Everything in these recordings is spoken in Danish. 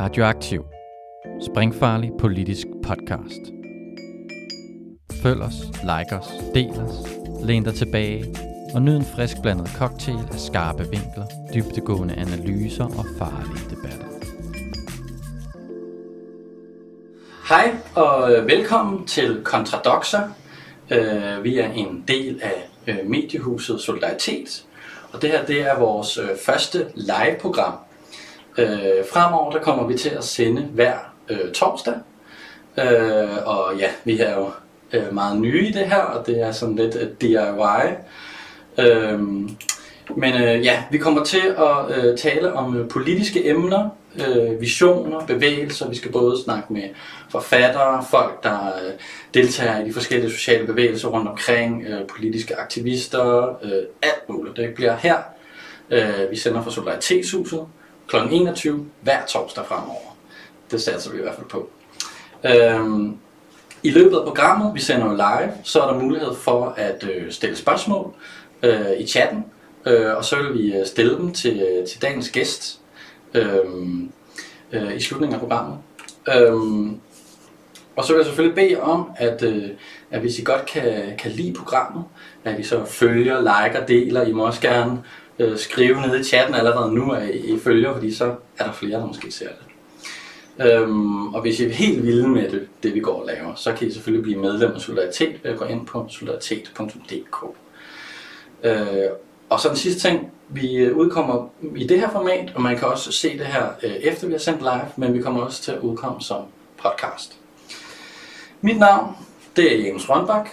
Radioaktiv. Springfarlig politisk podcast. Følg os, like os, del os, læn dig tilbage og nyd en frisk blandet cocktail af skarpe vinkler, dybtegående analyser og farlige debatter. Hej og øh, velkommen til Kontradoxer. Øh, vi er en del af øh, mediehuset Solidaritet, og det her det er vores første live-program. Øh, Fremover der kommer vi til at sende hver øh, torsdag, øh, og ja, vi er jo øh, meget nye i det her, og det er sådan lidt øh, et DIY. Øh, men øh, ja, vi kommer til at øh, tale om øh, politiske emner, øh, visioner, bevægelser. Vi skal både snakke med forfattere, folk, der øh, deltager i de forskellige sociale bevægelser rundt omkring, øh, politiske aktivister, øh, alt muligt. Det bliver her. Øh, vi sender fra Solidaritetshuset kl. 21 hver torsdag fremover. Det satser vi i hvert fald på. Øhm, I løbet af programmet, vi sender jo live, så er der mulighed for at øh, stille spørgsmål øh, i chatten, øh, og så vil vi øh, stille dem til, øh, til dagens gæst øh, øh, i slutningen af programmet. Øh, og så vil jeg selvfølgelig bede om, at, øh, at hvis I godt kan, kan lide programmet, at I så følger, liker, deler. I må også gerne øh, skrive nede i chatten allerede nu, at I følger, fordi så er der flere, der måske ser det. Øhm, og hvis I er helt vilde med det, det, vi går og laver, så kan I selvfølgelig blive medlem af Solidaritet ved at gå ind på solidaritet.dk. Øh, og så den sidste ting, vi udkommer i det her format, og man kan også se det her øh, efter vi har sendt live, men vi kommer også til at udkomme som podcast. Mit navn, det er Jens Rønbak.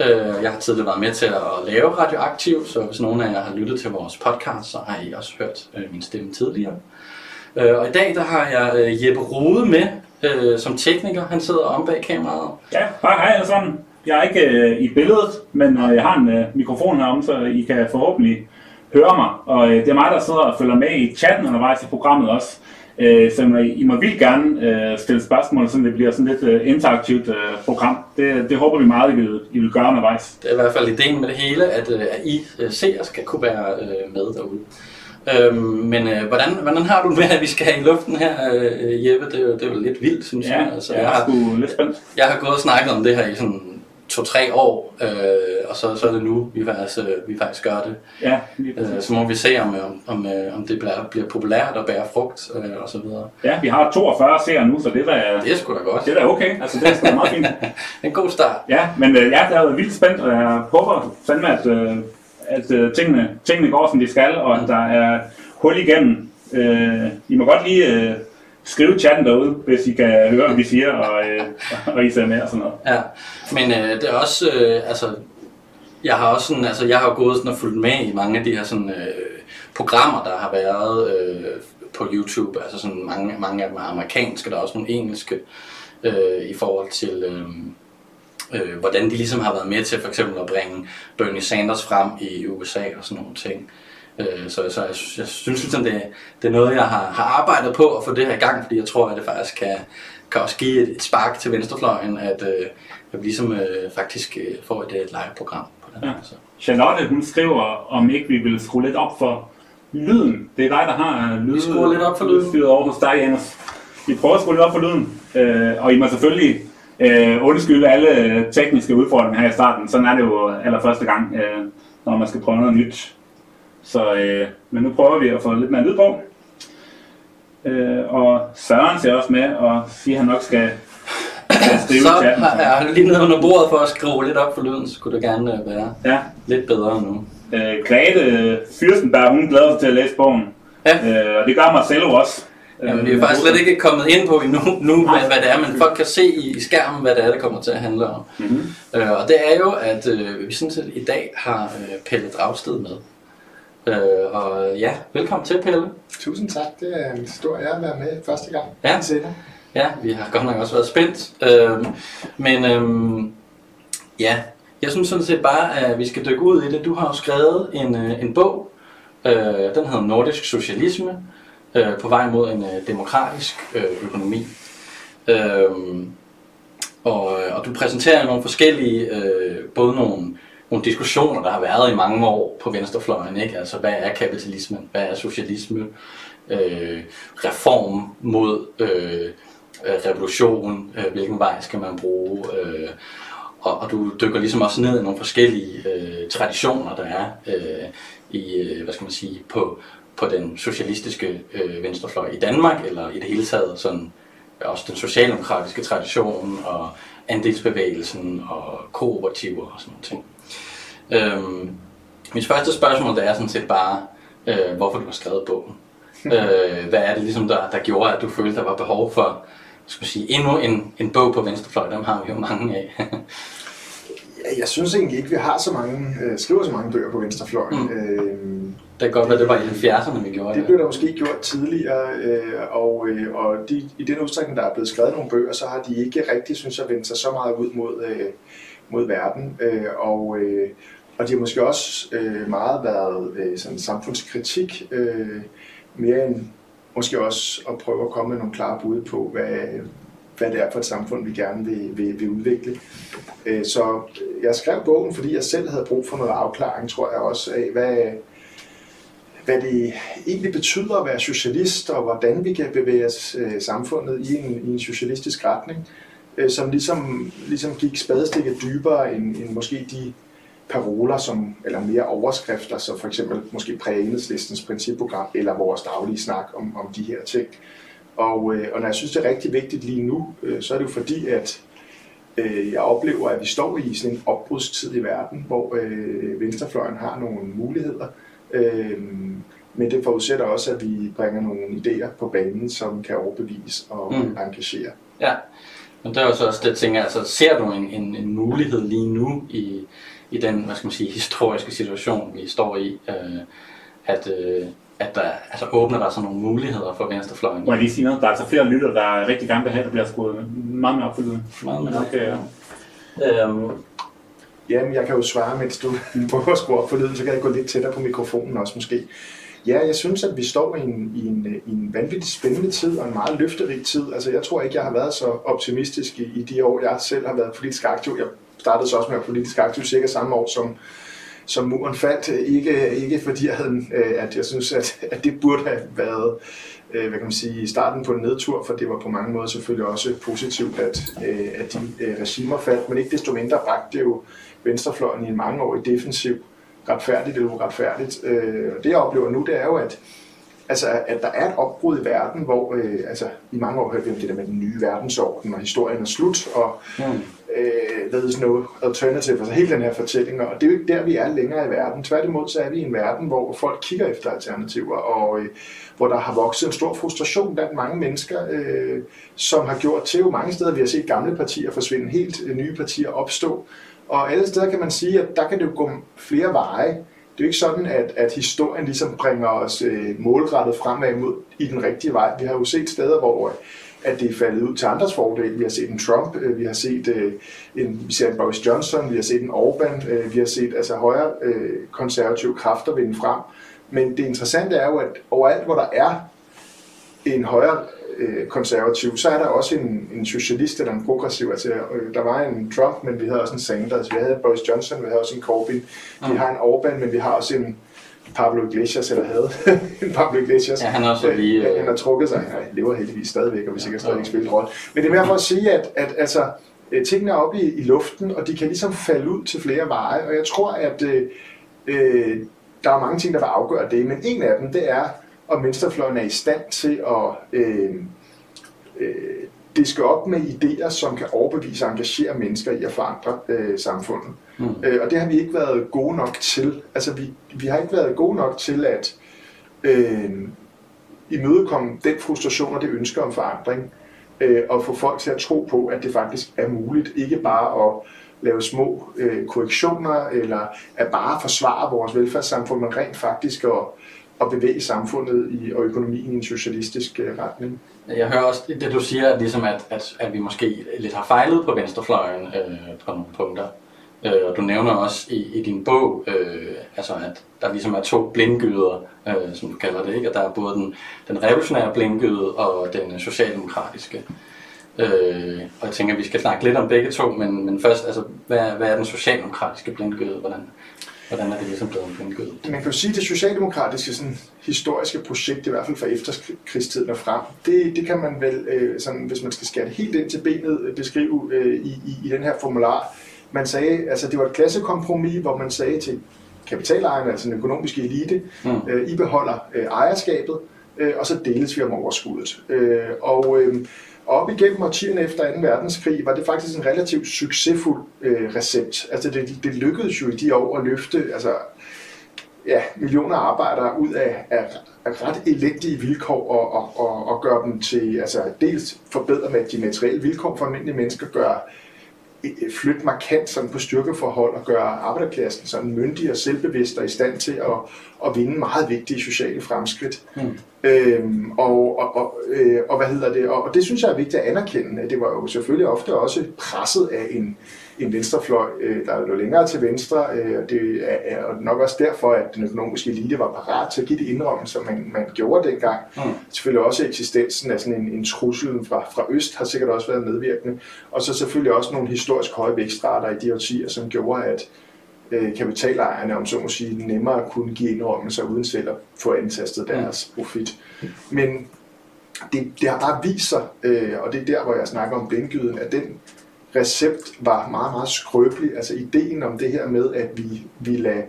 Øh, Jeg har tidligere været med til at lave Radioaktiv, så hvis nogen af jer har lyttet til vores podcast, så har I også hørt øh, min stemme tidligere. Øh, Og i dag der har jeg øh, Jeppe Rode med øh, som tekniker. Han sidder om bag kameraet. Ja, hej, hej alle sammen. Jeg er ikke øh, i billedet, men øh, jeg har en øh, mikrofon herom, så I kan forhåbentlig høre mig. Og øh, det er mig, der sidder og følger med i chatten undervejs i programmet også. Øh, så I, I må vildt gerne øh, stille spørgsmål, så det bliver sådan lidt øh, interaktivt øh, program. Det, det håber vi meget, I vil, I vil gøre undervejs. Det er i hvert fald ideen med det hele, at, øh, at I øh, seere skal kunne være øh, med derude. Øhm, men øh, hvordan, hvordan har du det med, at vi skal have i luften her, øh, Jeppe? Det er, jo, det er jo lidt vildt, synes jeg. Altså, jeg, jeg har, sgu lidt spændt. jeg har gået og snakket om det her i sådan to-tre år, øh, og så, så er det nu, vi faktisk, øh, vi faktisk gør det. Ja, Øh, så må vi se, om, om, om, øh, om det bliver, bliver populært og bærer frugt øh, og så videre. Ja, vi har 42 seere nu, så det er Det er sgu da godt. det er da okay. Altså, det er sgu da meget fint. En god start. Ja, men øh, jeg været vildt spændt, og jeg håber fandme, at, øh, at øh, tingene, tingene går, som de skal, og at der er hul igennem. Øh, I må godt lige øh, skriv chatten derude, hvis I kan høre, hvad vi siger, og, øh, og I ser med og sådan noget. Ja, men øh, det er også, øh, altså, jeg har også sådan, altså, jeg har gået sådan og fulgt med i mange af de her sådan, øh, programmer, der har været øh, på YouTube, altså sådan mange, mange af dem er amerikanske, der er også nogle engelske, øh, i forhold til, øh, øh, hvordan de ligesom har været med til for eksempel at bringe Bernie Sanders frem i USA og sådan nogle ting. Øh, så, så jeg, synes- jeg synes ligesom, det, det er noget, jeg har, har arbejdet på at få det her i gang, fordi jeg tror, at det faktisk kan, kan også give et, et spark til venstrefløjen, at, øh, at vi ligesom øh, faktisk øh, får et, et live-program på den Ja. her. Så. Charlotte, hun skriver, om ikke vi vil skrue lidt op for lyden. Det er dig, der har lyd. Vi skruer lidt op for lyden. over hos dig, Janus. Vi prøver at skrue lidt op for lyden. Øh, og I må selvfølgelig øh, undskylde alle tekniske udfordringer her i starten. Sådan er det jo allerførste gang, øh, når man skal prøve noget nyt. Så, øh, men nu prøver vi at få lidt mere lyd på. Øh, og Søren ser også med og siger, at han nok skal, skal skrive Så chatten. har jeg lige nede under bordet for at skrue lidt op for lyden, så kunne det gerne øh, være Ja, lidt bedre nu. Øh, Grete Fyrstenberg, hun glæder sig til at læse bogen. Ja. Øh, og det gør Marcelo også. Jamen, vi er faktisk slet ikke kommet ind på endnu, nu, hvad, hvad det er, men folk kan se i, i skærmen, hvad det er, det kommer til at handle om. Mm-hmm. Øh, og det er jo, at øh, vi sådan set i dag har øh, Pelle Dragsted med. Øh, og ja, velkommen til Pelle. Tusind tak. Det er en stor ære at være med første gang. Ja. Ja, vi har godt nok også været spændt. Øh, men øh, ja, jeg synes sådan set bare, at vi skal dykke ud i det. Du har jo skrevet en, øh, en bog, øh, den hedder Nordisk Socialisme, øh, på vej mod en øh, demokratisk øh, økonomi. Øh, og, og du præsenterer nogle forskellige, øh, både nogle, nogle diskussioner, der har været i mange år på venstrefløjen. Ikke? Altså, hvad er kapitalismen? Hvad er socialisme? Øh, reform mod øh, øh, revolution? Øh, hvilken vej skal man bruge? Øh, og, og du dykker ligesom også ned i nogle forskellige øh, traditioner, der er øh, i, øh, hvad skal man sige, på, på den socialistiske øh, venstrefløj i Danmark, eller i det hele taget sådan, øh, også den socialdemokratiske tradition, og andelsbevægelsen, og kooperativer og sådan noget ting. Øhm, mit første spørgsmål det er sådan set bare, øh, hvorfor du har skrevet bogen. øh, hvad er det ligesom, der, der gjorde, at du følte, der var behov for skal sige, endnu en, en bog på venstrefløj? Dem har vi jo mange af. jeg synes egentlig ikke, vi har så mange, øh, skriver så mange bøger på venstrefløjen. Mm. Øh, det kan godt være, det var i 70'erne, vi gjorde det. Det blev der måske gjort tidligere, øh, og, øh, og de, i den udstrækning, der er blevet skrevet nogle bøger, så har de ikke rigtig, synes jeg, vendt sig så meget ud mod, øh, mod verden. Øh, og, øh, og de har måske også øh, meget været øh, sådan samfundskritik, øh, mere end måske også at prøve at komme med nogle klare bud på, hvad, hvad det er for et samfund, vi gerne vil, vil, vil udvikle. Øh, så jeg skrev bogen, fordi jeg selv havde brug for noget afklaring, tror jeg også, af hvad, hvad det egentlig betyder at være socialist, og hvordan vi kan bevæge os øh, samfundet i en, i en socialistisk retning, øh, som ligesom, ligesom gik spadestikket dybere end, end måske de paroler, som, eller mere overskrifter, så for eksempel måske prægenhedslistens principprogram, eller vores daglige snak om, om de her ting. Og, øh, og når jeg synes, det er rigtig vigtigt lige nu, øh, så er det jo fordi, at øh, jeg oplever, at vi står i sådan en opbrudstid i verden, hvor øh, venstrefløjen har nogle muligheder. Øh, men det forudsætter også, at vi bringer nogle idéer på banen, som kan overbevise og mm. engagere. Ja, men det er jo så også det, tænker altså ser du en, en, en mulighed lige nu i, i den, hvad skal man sige, historiske situation, vi står i, øh, at, øh, at der altså, åbner der sig nogle muligheder for venstrefløjen. Må jeg lige sige noget? Der er altså flere lytter, der rigtig gerne vil have, at der bliver skruet meget mere opfyldt. Meget mere okay, ja. Øhm, Jamen, jeg kan jo svare, mens du prøver at skrue op for lyden, så kan jeg gå lidt tættere på mikrofonen også måske. Ja, jeg synes, at vi står i en, i en, i en vanvittig spændende tid og en meget løfterig tid. Altså, jeg tror ikke, jeg har været så optimistisk i, i de år, jeg selv har været politisk aktiv. Jeg startede så også med at være politisk aktiv cirka samme år, som, som muren faldt. Ikke, ikke fordi jeg havde, øh, at jeg synes, at, at det burde have været øh, hvad kan man sige, starten på en nedtur, for det var på mange måder selvfølgelig også positivt, at, øh, at de øh, regimer faldt, men ikke desto mindre bragte det jo venstrefløjen i en mangeårig defensiv retfærdigt eller uretfærdigt. Og det jeg oplever nu, det er jo, at altså, at der er et opbrud i verden, hvor øh, altså, i mange år hørte vi om det der med den nye verdensorden, og historien er slut, og mm. øh, there is no alternative, altså hele den her fortælling, og det er jo ikke der, vi er længere i verden. Tværtimod så er vi i en verden, hvor folk kigger efter alternativer, og øh, hvor der har vokset en stor frustration blandt mange mennesker, øh, som har gjort til jo mange steder, vi har set gamle partier forsvinde helt, øh, nye partier opstå, og alle steder kan man sige, at der kan det jo gå flere veje, det er jo ikke sådan, at, at historien ligesom bringer os øh, målrettet fremad mod i den rigtige vej. Vi har jo set steder, hvor øh, at det er faldet ud til andres fordel. Vi har set en Trump, øh, vi har set øh, en, vi ser en Boris Johnson, vi har set en Orbán, øh, vi har set altså højere øh, konservative kræfter vinde frem. Men det interessante er jo, at overalt, hvor der er en højere øh, konservativ, så er der også en, en socialist eller en progressiv. Altså, øh, der var en Trump, men vi havde også en Sanders. Vi havde Boris Johnson, vi havde også en Corbyn. Vi mm. har en Orbán, men vi har også en Pablo Iglesias, eller havde en Pablo Iglesias. Ja, han er også lige... Øh, han har trukket sig. Han lever heldigvis stadigvæk, og vi sikkert stadig ikke spille rolle. Men det er mere for at sige, at, at altså, øh, tingene er oppe i, i luften, og de kan ligesom falde ud til flere veje. Og jeg tror, at øh, øh, der er mange ting, der vil afgøre det. Men en af dem, det er, om venstrefløjen er i stand til at øh, øh, diske op med idéer, som kan overbevise og engagere mennesker i at forandre øh, samfundet. Mm. Øh, og det har vi ikke været gode nok til. Altså vi, vi har ikke været gode nok til at øh, imødekomme den frustration og det ønske om forandring, øh, og få folk til at tro på, at det faktisk er muligt, ikke bare at lave små øh, korrektioner, eller at bare forsvare vores velfærdssamfund, men rent faktisk at at bevæge samfundet i, og økonomien i en socialistisk øh, retning. Jeg hører også det, du siger, ligesom at, at, at vi måske lidt har fejlet på venstrefløjen øh, på nogle punkter. Øh, og du nævner også i, i din bog, øh, altså at der ligesom er to blindgyder, øh, som du kalder det, ikke? at der er både den, den revolutionære blindgyde og den socialdemokratiske. Øh, og jeg tænker, at vi skal snakke lidt om begge to, men, men først, altså, hvad, hvad er den socialdemokratiske blindgyde? Hvordan, hvordan er det ligesom blevet en blindgøde? Man kan jo sige, at det socialdemokratiske sådan, historiske projekt, i hvert fald fra efterkrigstiden og frem, det, det kan man vel, øh, sådan, hvis man skal skære det helt ind til benet, øh, beskrive øh, i, i, i den her formular. Man sagde, altså det var et klassekompromis, hvor man sagde til kapitalejerne, altså den økonomiske elite, mm. øh, I beholder øh, ejerskabet, øh, og så deles vi om overskuddet. Øh, og øh, op igennem årtierne efter 2. verdenskrig var det faktisk en relativt succesfuld øh, recept. Altså det, det lykkedes jo i de år at løfte altså, ja, millioner af arbejdere ud af, af, af ret elendige vilkår og, og, og, og gøre dem til, altså dels forbedre med de materielle vilkår for almindelige mennesker, gøre flytte markant sådan på styrkeforhold og gøre arbejderklassen sådan myndig og selvbevidst og i stand til at, at vinde meget vigtige sociale fremskridt. Mm. Øhm, og, og, og, øh, og hvad hedder det? Og, og det synes jeg er vigtigt at anerkende. Det var jo selvfølgelig ofte også presset af en, en venstrefløj, øh, der lå længere til venstre, øh, og det er, er nok også derfor, at den økonomiske elite var parat til at give det indrømmelse, man, man gjorde dengang. Mm. Selvfølgelig også eksistensen af sådan en, en trussel fra, fra øst har sikkert også været medvirkende, og så selvfølgelig også nogle historisk høje vækstrater i de årtier, som gjorde, at øh, kapitalejerne, om så må sige, nemmere kunne give indrømmelser uden selv at få antastet deres mm. profit. Men det, det har bare vist sig, øh, og det er der, hvor jeg snakker om blindgyden, at den recept var meget, meget skrøbelig. Altså ideen om det her med, at vi, vi lader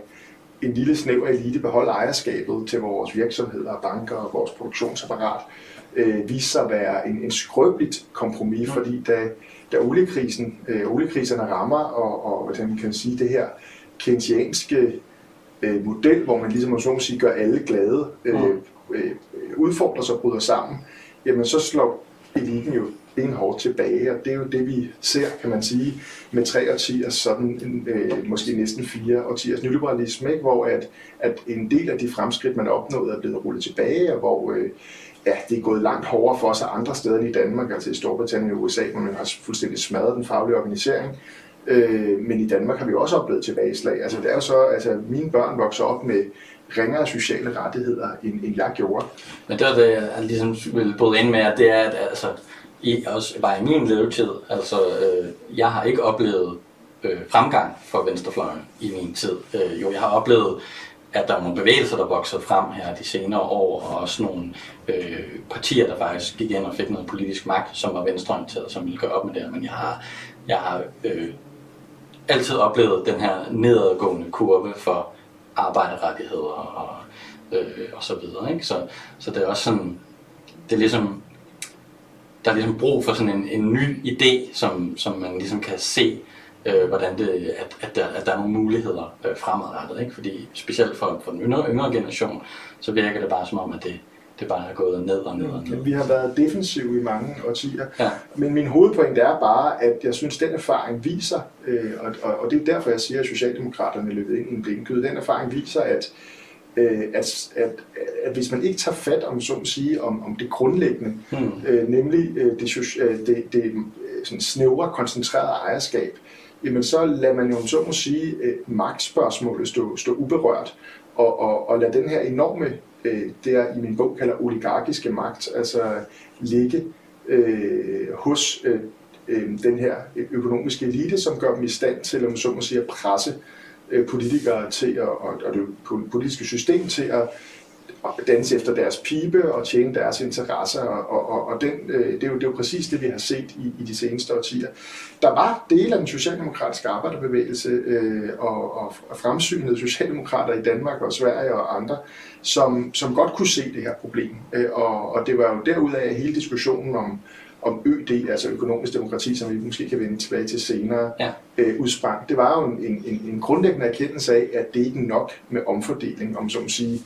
en lille snæver elite beholde ejerskabet til vores virksomheder, banker og vores produktionsapparat, øh, viste sig at være en, en skrøbeligt kompromis, fordi da, da oliekrisen, øh, oliekriserne rammer, og, og hvordan man kan sige, det her keynesianske øh, model, hvor man ligesom så sige, gør alle glade, øh, øh, udfordrer sig og bryder sammen, jamen så slår eliten jo benhårdt tilbage, og det er jo det, vi ser, kan man sige, med tre årtiers, sådan en, øh, måske næsten fire årtiers nyliberalisme, ikke? hvor at, at en del af de fremskridt, man opnåede, er blevet rullet tilbage, og hvor øh, ja, det er gået langt hårdere for sig andre steder end i Danmark, altså i Storbritannien og USA, hvor man har fuldstændig smadret den faglige organisering. Øh, men i Danmark har vi også oplevet tilbageslag. Altså det er jo så, altså mine børn vokser op med ringere sociale rettigheder, end, end jeg gjorde. Men det er det, jeg ligesom vil bryde ind med, at det er, at altså, i, også bare i min levetid. Altså, øh, jeg har ikke oplevet øh, fremgang for venstrefløjen i min tid. Øh, jo, jeg har oplevet, at der er nogle bevægelser, der voksede frem her de senere år, og også nogle øh, partier, der faktisk gik ind og fik noget politisk magt, som var venstreorienteret, som ville gøre op med det. Men jeg har, jeg har øh, altid oplevet den her nedadgående kurve for arbejderrettigheder og, øh, og så videre. Ikke? Så, så det er også sådan, det er ligesom der er ligesom brug for sådan en, en ny idé, som, som man ligesom kan se, øh, hvordan det, at, at, der, at der er nogle muligheder øh, fremadrettet. Ikke? Fordi specielt for, for den yngre, yngre generation, så virker det bare som om, at det, det bare er gået ned og ned og ned. Vi har været defensive i mange årtier. Ja. Men min hovedpoint er bare, at jeg synes, at den erfaring viser, øh, og, og, og det er derfor, jeg siger, at Socialdemokraterne løbet ind i en blindgyde, den erfaring viser, at øh, at, at, at hvis man ikke tager fat om, så at sige, om, om det grundlæggende, øh, nemlig øh, det, øh, det, det sådan snævre, koncentrerede ejerskab, jamen så lader man jo, så må sige, øh, magtspørgsmålet stå, stå uberørt, og, og, og lade den her enorme, øh, det jeg i min bog kalder oligarkiske magt, altså ligge øh, hos øh, øh, den her økonomiske elite, som gør dem i stand til, om så må sige, at presse Øh, Øh, politikere til at, og, og det politiske system til at danse efter deres pibe og tjene deres interesser, og, og, og den, øh, det, er jo, det er jo præcis det, vi har set i, i de seneste årtier. Der var dele af den socialdemokratiske arbejderbevægelse øh, og, og fremsynede socialdemokrater i Danmark og Sverige og andre, som, som godt kunne se det her problem. Øh, og, og det var jo derudaf hele diskussionen om, om ØD, altså økonomisk demokrati, som vi måske kan vende tilbage til senere, ja. øh, udsprang. Det var jo en, en, en grundlæggende erkendelse af, at det ikke er nok med omfordeling, om så at sige,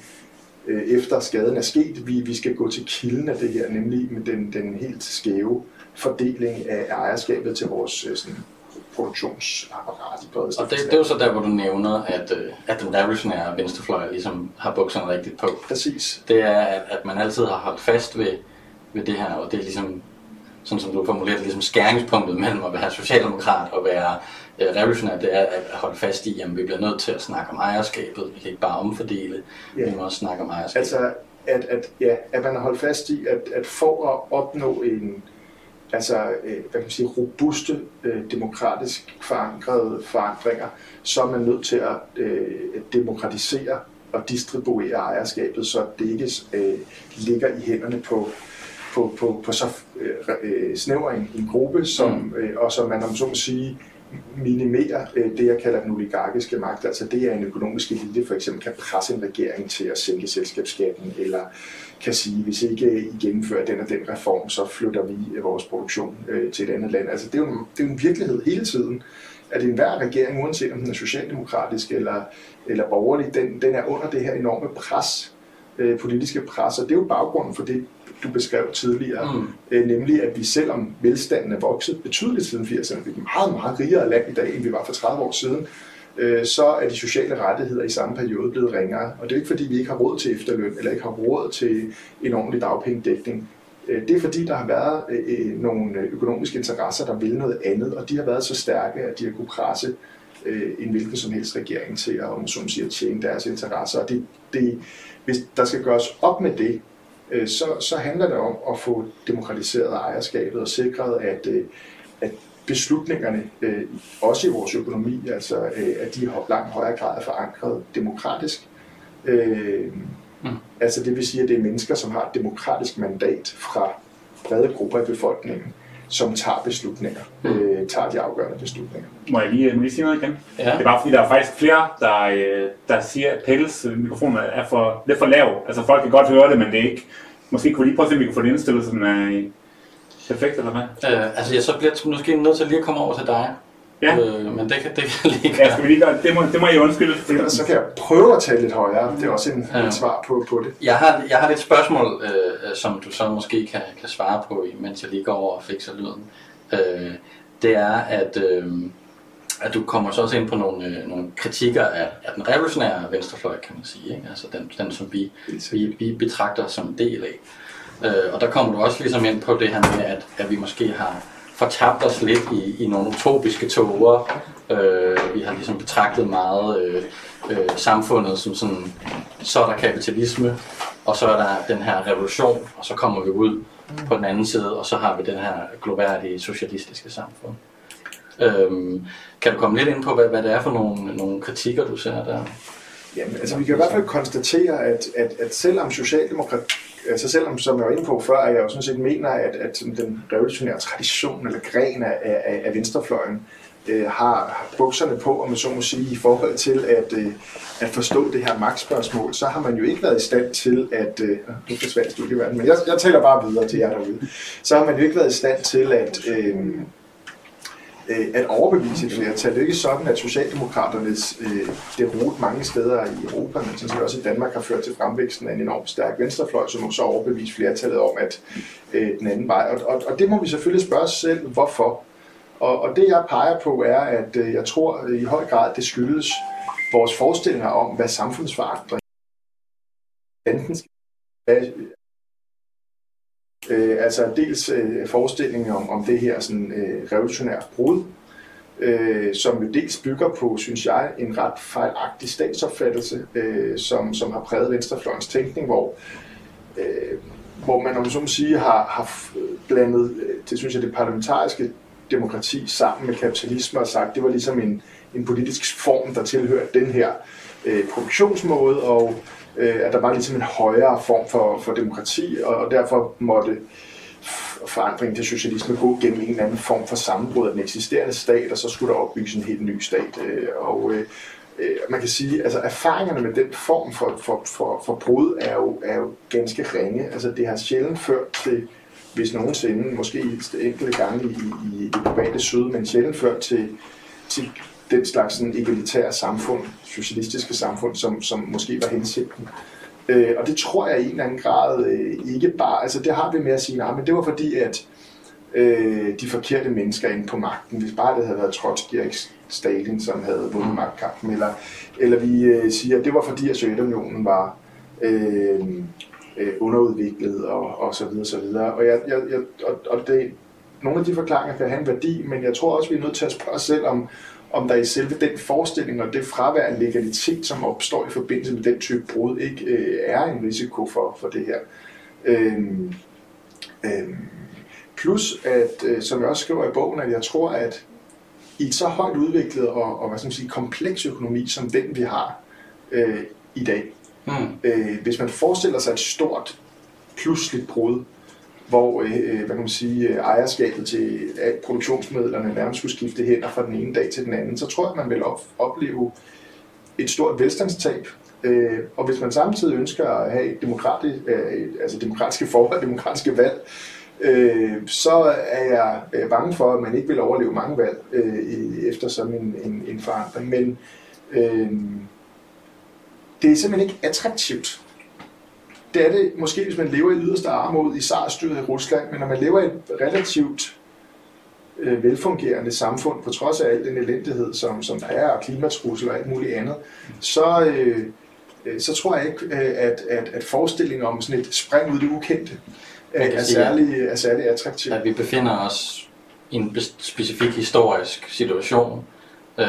øh, efter skaden er sket. Vi, vi skal gå til kilden af det her, nemlig med den, den helt skæve fordeling af ejerskabet til vores øh, sådan, produktionsapparat i Og det, det er jo så der, hvor du nævner, at, øh, at den revolutionære venstrefløj ligesom har bukserne rigtigt på. Præcis. Det er, at, at man altid har holdt fast ved, ved det her, og det er ligesom sådan som du formulerer det, ligesom skæringspunktet mellem at være socialdemokrat og være øh, revolutionær, det er at holde fast i, at vi bliver nødt til at snakke om ejerskabet. Vi kan ikke bare omfordele, ja. vi må også snakke om ejerskabet. Altså, at, at, ja, at man har holdt fast i, at, at for at opnå en, altså, øh, hvad kan man sige, robuste, øh, demokratisk forankrede forandringer, så er man nødt til at øh, demokratisere og distribuere ejerskabet, så det ikke øh, ligger i hænderne på, på, på, på så øh, øh snæver en, en gruppe, som, mm. øh, og som man om så må sige, minimere øh, det, jeg kalder den oligarkiske magt. Altså det er en økonomisk elite for eksempel kan presse en regering til at sænke selskabsskatten, eller kan sige, hvis ikke I gennemfører den og den reform, så flytter vi vores produktion øh, til et andet land. Altså det er jo en, det er jo en virkelighed hele tiden, at enhver regering, uanset om den er socialdemokratisk eller, eller borgerlig, den, den er under det her enorme pres, øh, politiske pres, og det er jo baggrunden for det, du beskrev tidligere, mm. øh, nemlig at vi selvom velstanden er vokset betydeligt siden 80'erne, vi er et meget, meget rigere land i dag, end vi var for 30 år siden, øh, så er de sociale rettigheder i samme periode blevet ringere. Og det er ikke fordi, vi ikke har råd til efterløn, eller ikke har råd til en ordentlig dagpengedækning. Øh, det er fordi, der har været øh, nogle økonomiske interesser, der vil noget andet, og de har været så stærke, at de har kunne presse en hvilken som helst regering til at, om så sige, at tjene deres interesser. Og det, det, hvis der skal gøres op med det, så, så handler det om at få demokratiseret ejerskabet og sikret, at, at beslutningerne, også i vores økonomi, altså at de i langt højere grad er forankret demokratisk. Mm. Altså det vil sige, at det er mennesker, som har et demokratisk mandat fra brede grupper i befolkningen, som tager beslutninger, mm. øh, tager de afgørende beslutninger. Må jeg lige, må lige sige noget igen? Ja. Det er bare fordi, der er faktisk flere, der, øh, der siger, at Pelles mikrofon er for, lidt for lav. Altså folk kan godt høre det, men det er ikke... Måske kunne lige prøve at se, om vi kan få det indstillet, så den er perfekt, eller hvad? Øh, altså jeg så bliver måske nødt til lige at komme over til dig. Ja. Øh, men det kan, det kan lige gøre. Ja, skal vi lige gøre det? Må, det må jeg undskylde. Det, så kan jeg prøve at tale lidt højere. Det er også en, ja. et svar på, på det. Jeg har, jeg har et spørgsmål, øh, som du så måske kan, kan svare på, mens jeg lige går over og fikser lyden. Øh, det er, at, øh, at du kommer så også ind på nogle, øh, nogle kritikker af, af den revolutionære venstrefløj, kan man sige. Ikke? Altså den, den som vi, vi, vi betragter som en del af. Øh, og der kommer du også ligesom ind på det her med, at, at vi måske har fortabt os lidt i, i nogle utopiske tåger. Øh, vi har ligesom betragtet meget øh, øh, samfundet som sådan, så er der kapitalisme, og så er der den her revolution, og så kommer vi ud på den anden side, og så har vi den her gloværdige socialistiske samfund. Øhm, kan du komme lidt ind på, hvad, hvad det er for nogle, nogle kritikker, du ser der? Jamen, altså vi kan i hvert fald konstatere, at, at, at selvom Socialdemokrat, altså selvom, som jeg var inde på før, at jeg jo sådan set mener, at, at den revolutionære tradition eller gren af, af, af venstrefløjen øh, har bukserne på, om man så må sige, i forhold til at, øh, at forstå det her magtspørgsmål, så har man jo ikke været i stand til at, øh, nu forsvandt studieverden, men jeg, jeg taler bare videre til jer derude, så har man jo ikke været i stand til at, øh, Øh, at overbevise et flertal. Det er ikke sådan, at Socialdemokraternes øh, derot mange steder i Europa, men sådan set også i Danmark, har ført til fremvæksten af en enormt stærk venstrefløj, som så overbevise flertallet om, at øh, den anden vej. Og, og, og det må vi selvfølgelig spørge os selv, hvorfor. Og, og det jeg peger på er, at øh, jeg tror øh, i høj grad, det skyldes vores forestillinger om, hvad samfundsforandring enten skal Øh, altså dels øh, forestillingen om, om det her sådan, øh, revolutionære brud, øh, som jo dels bygger på, synes jeg, en ret fejlagtig statsopfattelse, øh, som, som har præget venstrefløjens tænkning, hvor, øh, hvor man, om så må sige, har, har blandet, øh, det synes jeg, det parlamentariske demokrati sammen med kapitalisme og sagt, det var ligesom en, en politisk form, der tilhørte den her øh, produktionsmåde, og øh, at der var ligesom en højere form for, for demokrati, og derfor måtte forandringen til socialisme gå gennem en eller anden form for sammenbrud af den eksisterende stat, og så skulle der opbygges en helt ny stat. Øh, og øh, øh, man kan sige, at altså, erfaringerne med den form for, for, for, for brud er jo, er jo ganske ringe. Altså, det har sjældent ført til, hvis nogensinde, måske enkelte gange i, i, i det globale syd, men sjældent ført til, til den slags sådan, egalitære samfund, socialistiske samfund, som, som måske var hensigten. Øh, og det tror jeg i en eller anden grad øh, ikke bare, altså det har vi med at sige, nej, men det var fordi, at øh, de forkerte mennesker inde på magten, hvis bare det havde været Trotsky og Stalin, som havde vundet magtkampen, eller, eller vi øh, siger, at det var fordi, at Sovjetunionen var øh, øh, underudviklet og, og så videre, så videre. Og, jeg, jeg, jeg, og, og det, nogle af de forklaringer kan have en værdi, men jeg tror også, vi er nødt til at spørge os selv, om, om der i selve den forestilling og det fravær af legalitet, som opstår i forbindelse med den type brud, ikke øh, er en risiko for, for det her. Øhm, øhm, Plus, at, øh, som jeg også skriver i bogen, at jeg tror, at i et så højt udviklet og, og hvad skal man sige, kompleks økonomi, som den vi har øh, i dag, Mm. øh, hvis man forestiller sig et stort pludseligt brud, hvor øh, øh, hvad kan man sige, ejerskabet til at produktionsmidlerne nærmest skulle skifte hænder fra den ene dag til den anden, så tror jeg, man vil op, opleve et stort velstandstab. Øh, og hvis man samtidig ønsker at have et demokratisk, øh, altså demokratiske forhold, demokratiske valg, øh, så er jeg bange for, at man ikke vil overleve mange valg øh, efter sådan en, en, en forandring. Men øh, det er simpelthen ikke attraktivt. Det er det måske, hvis man lever i yderste armod i SARS-styret i Rusland, men når man lever i et relativt øh, velfungerende samfund, på trods af al den elendighed, som, som der er, og klimatrussel og alt muligt andet, så, øh, øh, så tror jeg ikke, øh, at, at, at forestillingen om sådan et spring ud i det ukendte er, kan er, sige, særlig, er særlig attraktiv. At vi befinder os i en specifik historisk situation, øh,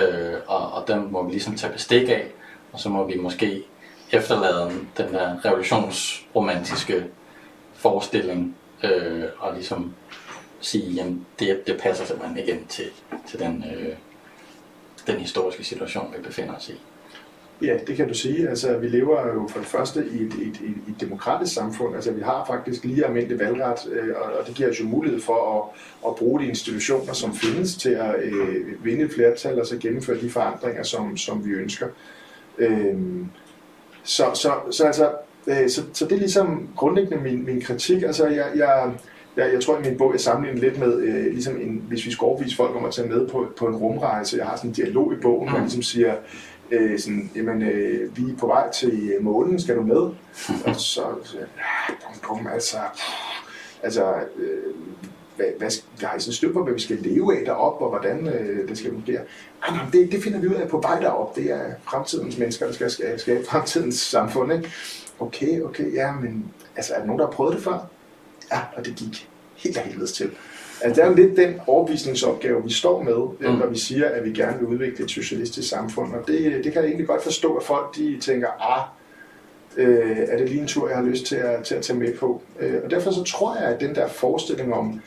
og, og den må vi ligesom tage bestik af, og så må vi måske efterlader den der revolutionsromantiske forestilling, øh, og ligesom sige, jamen det, det passer simpelthen ikke ind til, til den, øh, den historiske situation, vi befinder os i. Ja, det kan du sige. Altså, vi lever jo for det første i et, et, et, et demokratisk samfund. Altså, vi har faktisk lige almindelig valgret, øh, og, og det giver os jo mulighed for at, at bruge de institutioner, som findes til at øh, vinde et flertal og så gennemføre de forandringer, som, som vi ønsker. Øh, så, så, så, altså, øh, så, så det er ligesom grundlæggende min, min kritik. Altså, jeg, jeg, jeg, jeg tror i min bog, jeg sammenligner lidt med, øh, ligesom en, hvis vi skal overbevise folk om at tage med på, på en rumrejse. Jeg har sådan en dialog i bogen, hvor jeg ligesom siger, øh, sådan, jamen, øh, vi er på vej til månen, skal du med? og så, så ja, bum, bum, altså, altså, øh, hvad, hvad, hvad har I sådan styr på, hvad vi skal leve af deroppe, og hvordan øh, det skal fungere? Ah, nej, det, det finder vi ud af på vej derop. Det er fremtidens mennesker, der skal skabe, skabe fremtidens samfund. Ikke? Okay, okay, ja, men altså, er der nogen, der har prøvet det før? Ja, og det gik helt af helvedes til. Altså, det er jo lidt den overbevisningsopgave, vi står med, mm. når vi siger, at vi gerne vil udvikle et socialistisk samfund. Og det, det kan jeg egentlig godt forstå, at folk de tænker, ah, øh, er det lige en tur, jeg har lyst til at, til at tage med på. Øh, og derfor så tror jeg, at den der forestilling om,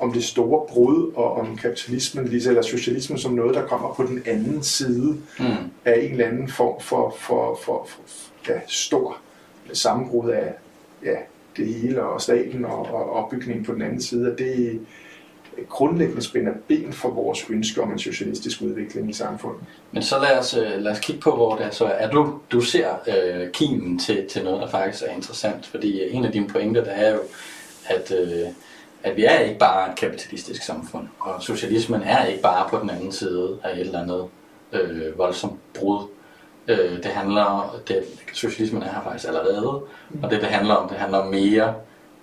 om det store brud og om kapitalismen, eller socialismen som noget, der kommer på den anden side Mm. af en eller anden form for, for, for, for ja, stor sammenbrud af ja, det hele og staten og, og opbygningen på den anden side, at det grundlæggende spænder ben for vores ønske om en socialistisk udvikling i samfundet. Men så lad os, øh, lad os kigge på, hvor det er, så er du, du ser øh, kimen til, til noget, der faktisk er interessant. Fordi en af dine pointer, der er jo, at, øh, at vi er ikke bare et kapitalistisk samfund, og socialismen er ikke bare på den anden side af et eller andet øh, voldsomt brud. Øh, det handler, det, socialismen er her faktisk allerede, og det det handler om, det handler om mere,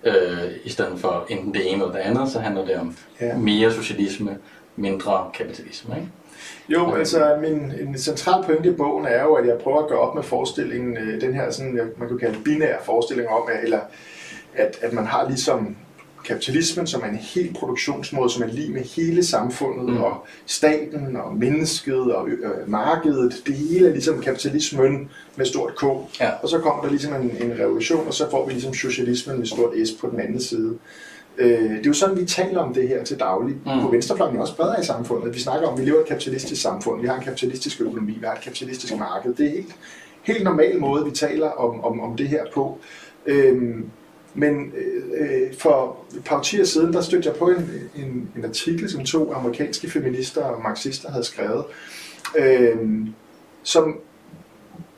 øh, i stedet for enten det ene eller det andet, så handler det om Ja. mere socialisme, mindre kapitalisme. Ikke? Jo, altså min en central pointe i bogen er jo, at jeg prøver at gøre op med forestillingen, øh, den her sådan, man kunne kalde binær forestilling om, eller at, at man har ligesom kapitalismen, som er en hel produktionsmåde, som er lige med hele samfundet, Mm. og staten, og mennesket, og øh, markedet. Det hele er ligesom kapitalismen med stort K. Ja. Og så kommer der ligesom en, en revolution, og så får vi ligesom socialismen med stort S på den anden side. Øh, det er jo sådan, vi taler om det her til daglig. Mm. På venstrefløjen også bredere i samfundet. Vi snakker om, at vi lever i et kapitalistisk samfund, vi har en kapitalistisk økonomi, vi har et kapitalistisk marked. Det er helt, helt normal måde, vi taler om, om, om det her på. Øhm, men øh, for et par årtier siden, der stødte jeg på en, en, en artikel, som to amerikanske feminister og marxister havde skrevet, øhm, som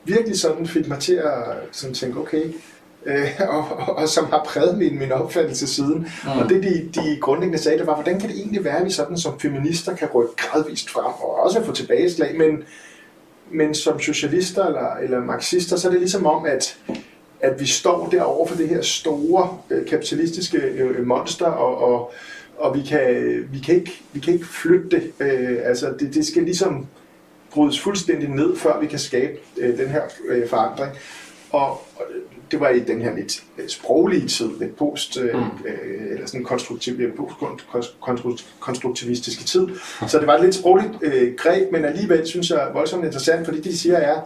virkelig sådan fik mig til at sådan tænke, okay, øh, og, og, og som har præget min, min opfattelse siden. Mm. Og det, de, de grundlæggende sagde, det var, hvordan kan det egentlig være, at vi sådan som feminister kan rykke gradvist frem, og også få tilbageslag, men, men som socialister eller, eller marxister, så er det ligesom om, at at vi står derovre for det her store øh, kapitalistiske øh, monster, og, og, og vi, kan, vi, kan ikke, vi kan ikke flytte det. Øh, altså det, det skal ligesom brydes fuldstændig ned, før vi kan skabe øh, den her øh, forandring. Og, og det var i den her lidt øh, sproglige tid, lidt post, øh, Mm. øh, eller sådan konstruktiv, øh, post-konstruktivistiske tid. Så det var et lidt sprogligt øh, greb, men alligevel synes jeg voldsomt interessant, fordi det de siger er,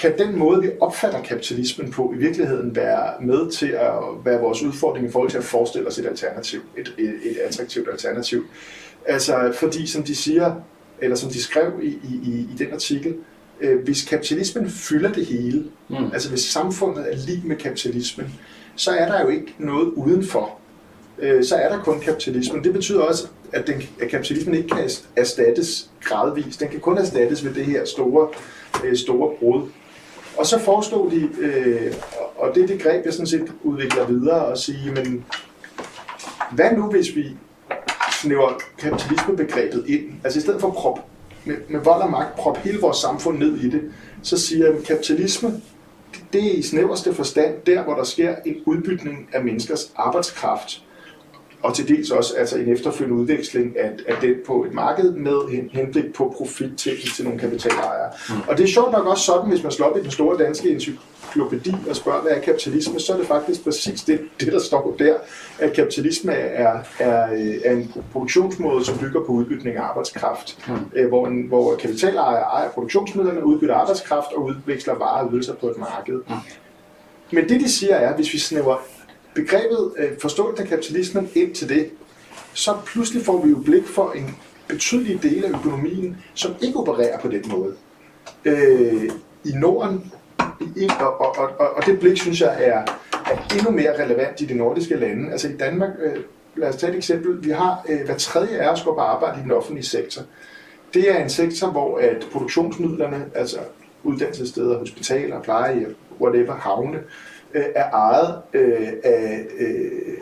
kan den måde, vi opfatter kapitalismen på, i virkeligheden være med til at være vores udfordring i forhold til at forestille os et alternativ, et, et, et attraktivt alternativ. Altså, fordi som de siger, eller som de skrev i, i, i den artikel, øh, hvis kapitalismen fylder det hele, mm. altså hvis samfundet er lige med kapitalismen, så er der jo ikke noget udenfor. Øh, så er der kun kapitalismen. Det betyder også, at, den, at kapitalismen ikke kan erstattes gradvist. Den kan kun erstattes ved det her store, øh, store brud. Og så foreslog de, øh, og det er det greb, jeg sådan set udvikler videre, og sige, men hvad nu hvis vi snæver kapitalismebegrebet ind? Altså i stedet for prop, med, med vold og magt prop hele vores samfund ned i det, så siger jeg, at kapitalisme, det er i snæverste forstand der, hvor der sker en udbytning af menneskers arbejdskraft og til dels også altså en efterfølgende udveksling af, af den på et marked med henblik på profit til, til nogle kapitalejere. Mm. Og det er sjovt nok også sådan, hvis man slår op i den store danske encyklopædi og spørger, hvad er kapitalisme, så er det faktisk præcis det, det der står der, at kapitalisme er, er, er en produktionsmåde, som bygger på udbytning af arbejdskraft, mm. Øh, hvor, en, hvor kapitalejere ejer produktionsmidlerne, udbytter arbejdskraft og udveksler varer og ydelser på et marked. Mm. Men det de siger er, at hvis vi snæver begrebet øh, forståelse af kapitalismen ind til det, så pludselig får vi jo blik for en betydelig del af økonomien, som ikke opererer på den måde. Øh, I Norden, i, og, og, og, og det blik synes jeg er, er endnu mere relevant i de nordiske lande. Altså i Danmark, øh, lad os tage et eksempel, vi har øh, hver tredje af os går på arbejde i den offentlige sektor. Det er en sektor, hvor at produktionsmidlerne, altså uddannelsessteder, hospitaler, pleje, whatever, havne, øh, Øh, er ejet øh, af, øh,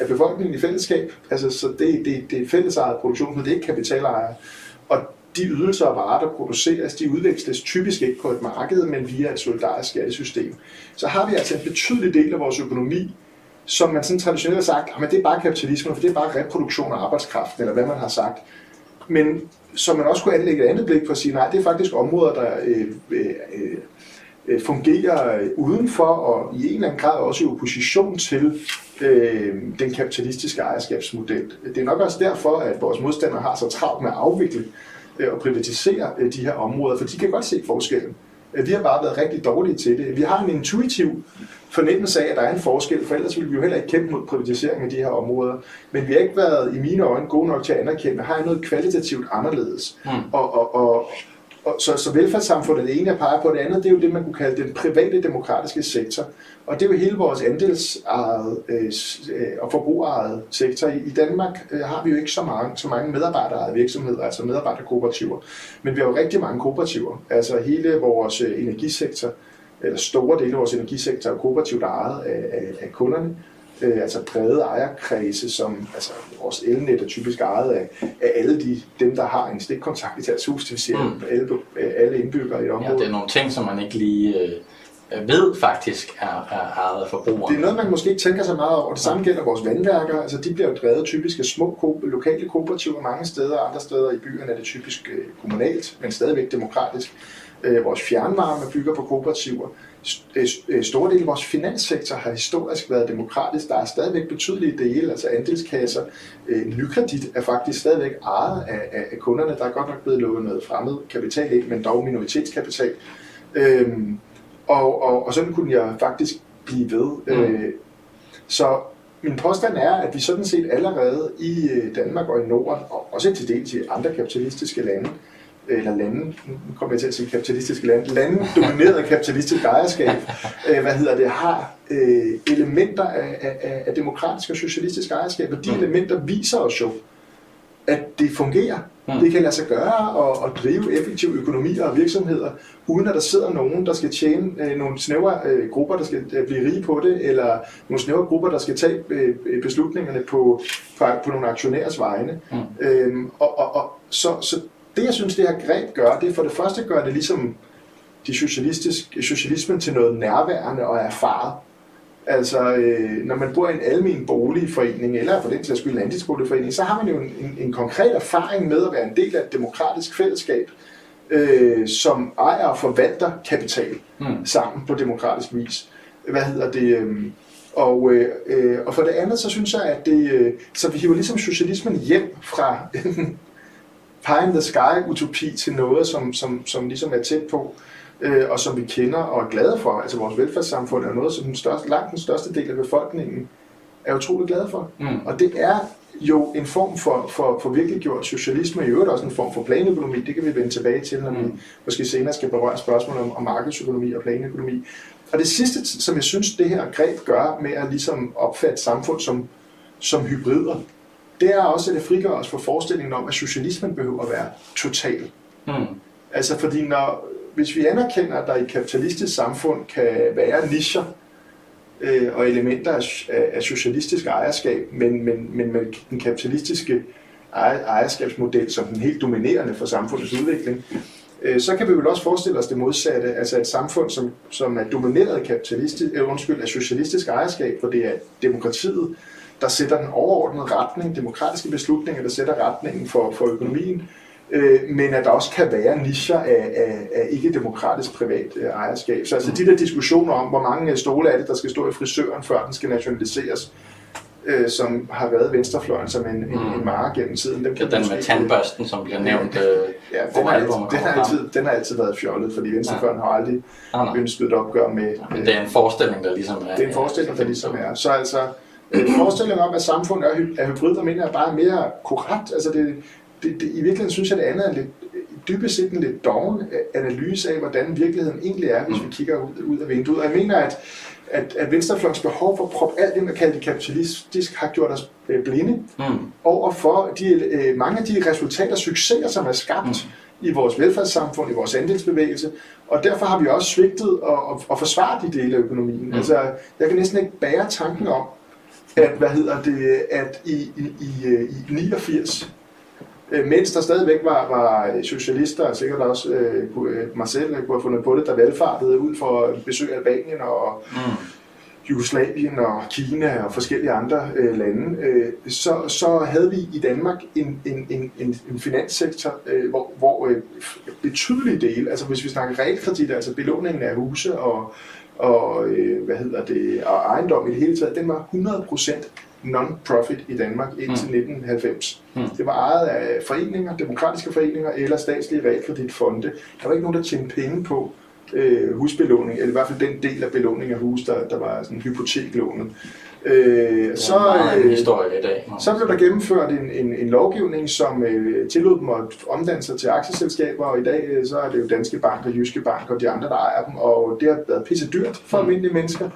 af befolkningen i fællesskab. Altså, så det, det, det er fællesejet produktion, men det er ikke kapitalejere. Og de ydelser og varer, der produceres, de udveksles typisk ikke på et marked, men via et solidarisk skattesystem. Så har vi altså en betydelig del af vores økonomi, som man sådan traditionelt har sagt, ah, at det er bare kapitalisme, for det er bare reproduktion af arbejdskraft, eller hvad man har sagt. Men som man også kunne anlægge et andet blik på at sige, nej, det er faktisk områder, der øh, øh, øh øh, fungerer udenfor og i en eller anden grad også i opposition til øh, den kapitalistiske ejerskabsmodel. Det er nok også derfor, at vores modstandere har så travlt med at afvikle øh, og privatisere øh, de her områder, for de kan godt se forskellen. Øh, vi har bare været rigtig dårlige til det. Vi har en intuitiv fornemmelse af, at der er en forskel, for ellers ville vi jo heller ikke kæmpe mod privatisering af de her områder. Men vi har ikke været i mine øjne gode nok til at anerkende, at har noget kvalitativt anderledes. Mm. Og, og, og, og, så, så velfærdssamfundet det ene, jeg peger på. Det andet, det er jo det, man kunne kalde den private demokratiske sektor. Og det er jo hele vores andelsejede øh, øh og forbrugerejet sektor. I, Danmark øh, har vi jo ikke så mange, så mange medarbejderejede virksomheder, altså medarbejderkooperativer. Men vi har jo rigtig mange kooperativer. Altså hele vores øh, energisektor, eller store dele af vores energisektor er kooperativt ejet af, af, af kunderne øh, altså brede ejerkredse, som altså vores elnet er typisk ejet af, af alle de, dem, der har en stikkontakt i deres hus, det vil sige mm. alle, alle indbyggere i området. Ja, det er nogle ting, som man ikke lige øh, ved faktisk er, er ejet af forbrugerne. Det er noget, man måske ikke tænker så meget over. Det samme gælder vores vandværker. Altså, de bliver jo drevet typisk af små ko- lokale kooperativer mange steder. Andre steder i byerne er det typisk øh, kommunalt, men stadigvæk demokratisk. Øh, vores fjernvarme bygger på kooperativer. Øh, øh, store dele af vores finanssektor har historisk været demokratisk. Der er stadigvæk betydelige dele, altså andelskasser. Øh, nykredit er faktisk stadigvæk ejet af, af, af kunderne. Der er godt nok blevet lukket noget fremmed kapital ind, men dog minoritetskapital. Øhm, og, og, og sådan kunne jeg faktisk blive ved. Mm. Øh, så min påstand er, at vi sådan set allerede i Danmark og i Norden, og også til dels i andre kapitalistiske lande, eller lande, nu kommer jeg til at sige kapitalistiske lande, lande domineret af kapitalistisk ejerskab, øh, hvad hedder det, har øh, elementer af, af, af demokratisk og socialistisk ejerskab, og de mm. elementer viser os jo, at det fungerer. Mm. Det kan lade sig gøre at, at drive effektive økonomier og virksomheder, uden at der sidder nogen, der skal tjene øh, nogle snævre øh, grupper, der skal øh, blive rige på det, eller nogle snævre grupper, der skal tage øh, beslutningerne på, på, på nogle aktionærers vegne. Mm. Øhm, og, og, og så, så det, jeg synes, det her greb gør, det er for det første gør det ligesom de socialistiske, socialismen til noget nærværende og erfaret. Altså, øh, når man bor i en almen boligforening, eller for den sags skyld en andelsboligforening, så har man jo en, en, en konkret erfaring med at være en del af et demokratisk fællesskab, øh, som ejer og forvalter kapital mm. sammen på demokratisk vis. Hvad hedder det? Øh, og, øh, øh, og for det andet, så synes jeg, at det, øh, så vi hiver ligesom socialismen hjem fra pie in the sky utopi til noget, som, som, som ligesom er tæt på. øh, og som vi kender og er glade for. Altså vores velfærdssamfund er noget, som den største, langt den største del af befolkningen er utrolig glade for. Mm. Og det er jo en form for, for, for virkeliggjort socialisme, i øvrigt også en form for planøkonomi. Det kan vi vende tilbage til, når vi Mm. måske senere skal berøre spørgsmål om, om markedsøkonomi og planøkonomi. Og det sidste, som jeg synes, det her greb gør med at ligesom opfatte samfund som, som hybrider, det er også, at det frigør os fra forestillingen om, at socialismen behøver at være total. Mm. Altså fordi når, hvis vi anerkender, at der i et kapitalistisk samfund kan være nischer øh, og elementer af, af, socialistisk ejerskab, men, men, men med den kapitalistiske ejer, ejerskabsmodel som den helt dominerende for samfundets udvikling, øh, så kan vi vel også forestille os det modsatte, altså et samfund, som, som er domineret af, kapitalistisk, øh, undskyld, af socialistisk ejerskab, hvor det er demokratiet, der sætter den overordnede retning, demokratiske beslutninger, der sætter retningen for, for økonomien, øh, men at der også kan være nischer af, af, af ikke-demokratisk privat øh, ejerskab. Så altså de der diskussioner om, hvor mange øh, stole er det, der skal stå i frisøren, før den skal nationaliseres, øh, som har været venstrefløjen som en, en, Mm. en mare gennem tiden. Dem Ja, kan den med tandbørsten, som bliver nævnt øh, Ja, den har, altid, den, har altid, den har altid været fjollet, fordi venstrefløjen har aldrig Nej, nej. ønsket et opgør med... Men det er en forestilling, der ligesom er... Det er en forestilling, der ligesom er. Så altså, øh, forestillingen om, at samfundet er, hy- er hybrid, der mener jeg bare er mere korrekt. Altså det, det, det, I virkeligheden synes jeg, det andet er lidt, dybest set en lidt doven analyse af, hvordan virkeligheden egentlig er, hvis vi kigger ud, ud af vinduet. Og jeg mener, at, at, at venstrefløjens behov for at proppe alt det, man kalder det kapitalistisk, har gjort os øh, blinde Mm. over for de, øh, mange af de resultater og succeser, som er skabt mm. i vores velfærdssamfund, i vores andelsbevægelse. Og derfor har vi også svigtet at, at, at forsvare de dele af økonomien. Mm. Altså, jeg kan næsten ikke bære tanken om, at, hvad hedder det, at i, i, i, øh, i 89, øh, mens der stadigvæk var, var socialister, og sikkert også øh, kunne- øh, mig selv kunne have fundet på det, der valgfartede ud for at besøge Albanien og, Mm. Jugoslavien og Kina og forskellige andre øh, lande, øh, så, så havde vi i Danmark en, en, en, en, en finanssektor, øh, hvor, hvor øh, betydelige dele, altså hvis vi snakker realkredit, altså belåningen af huse og, og øh, hvad hedder det, og ejendom i det hele taget, den var 100% non-profit i Danmark indtil Mm. 1990. Mm. Det var ejet af foreninger, demokratiske foreninger eller statslige realkreditfonde. Der var ikke nogen, der tjente penge på øh, husbelåning, eller i hvert fald den del af belåning af hus, der, der var sådan hypoteklånet. Øh, Så, øh, så blev der gennemført en, en, en lovgivning, som øh, tillod dem at omdanne sig til aktieselskaber, og i dag øh, så er det jo Danske Bank og Jyske Bank og de andre, der ejer dem, og det har været pisse dyrt for Mm. almindelige mennesker,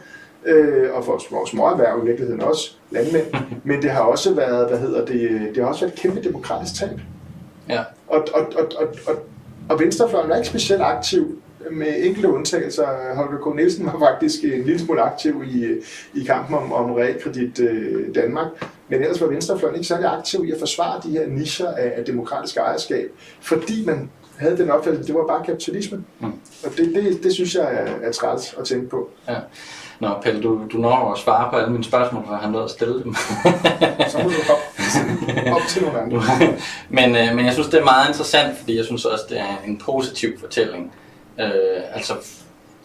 øh, og for små, små erhverv i virkeligheden også, landmænd, men det har også været, hvad hedder det, det har også været et kæmpe demokratisk tab. Ja. Og, og, og, og, og, og Venstrefløjen er ikke specielt aktiv med enkelte undtagelser. Holger K. Nielsen var faktisk en lille smule aktiv i, i kampen om, om realkredit øh, Danmark. Men ellers var Venstrefløjen ikke særlig aktiv i at forsvare de her nischer af, af demokratisk ejerskab, fordi man havde den opfattelse, at det var bare kapitalisme. Mm. Og det, det, det synes jeg er, er træls at tænke på. Ja. Nå, Pelle, du, du når at svare på alle mine spørgsmål, for han nåede at stille dem. Så må du hoppe op til nogle andre. men, øh, men jeg synes, det er meget interessant, fordi jeg synes også, det er en positiv fortælling. Øh, altså,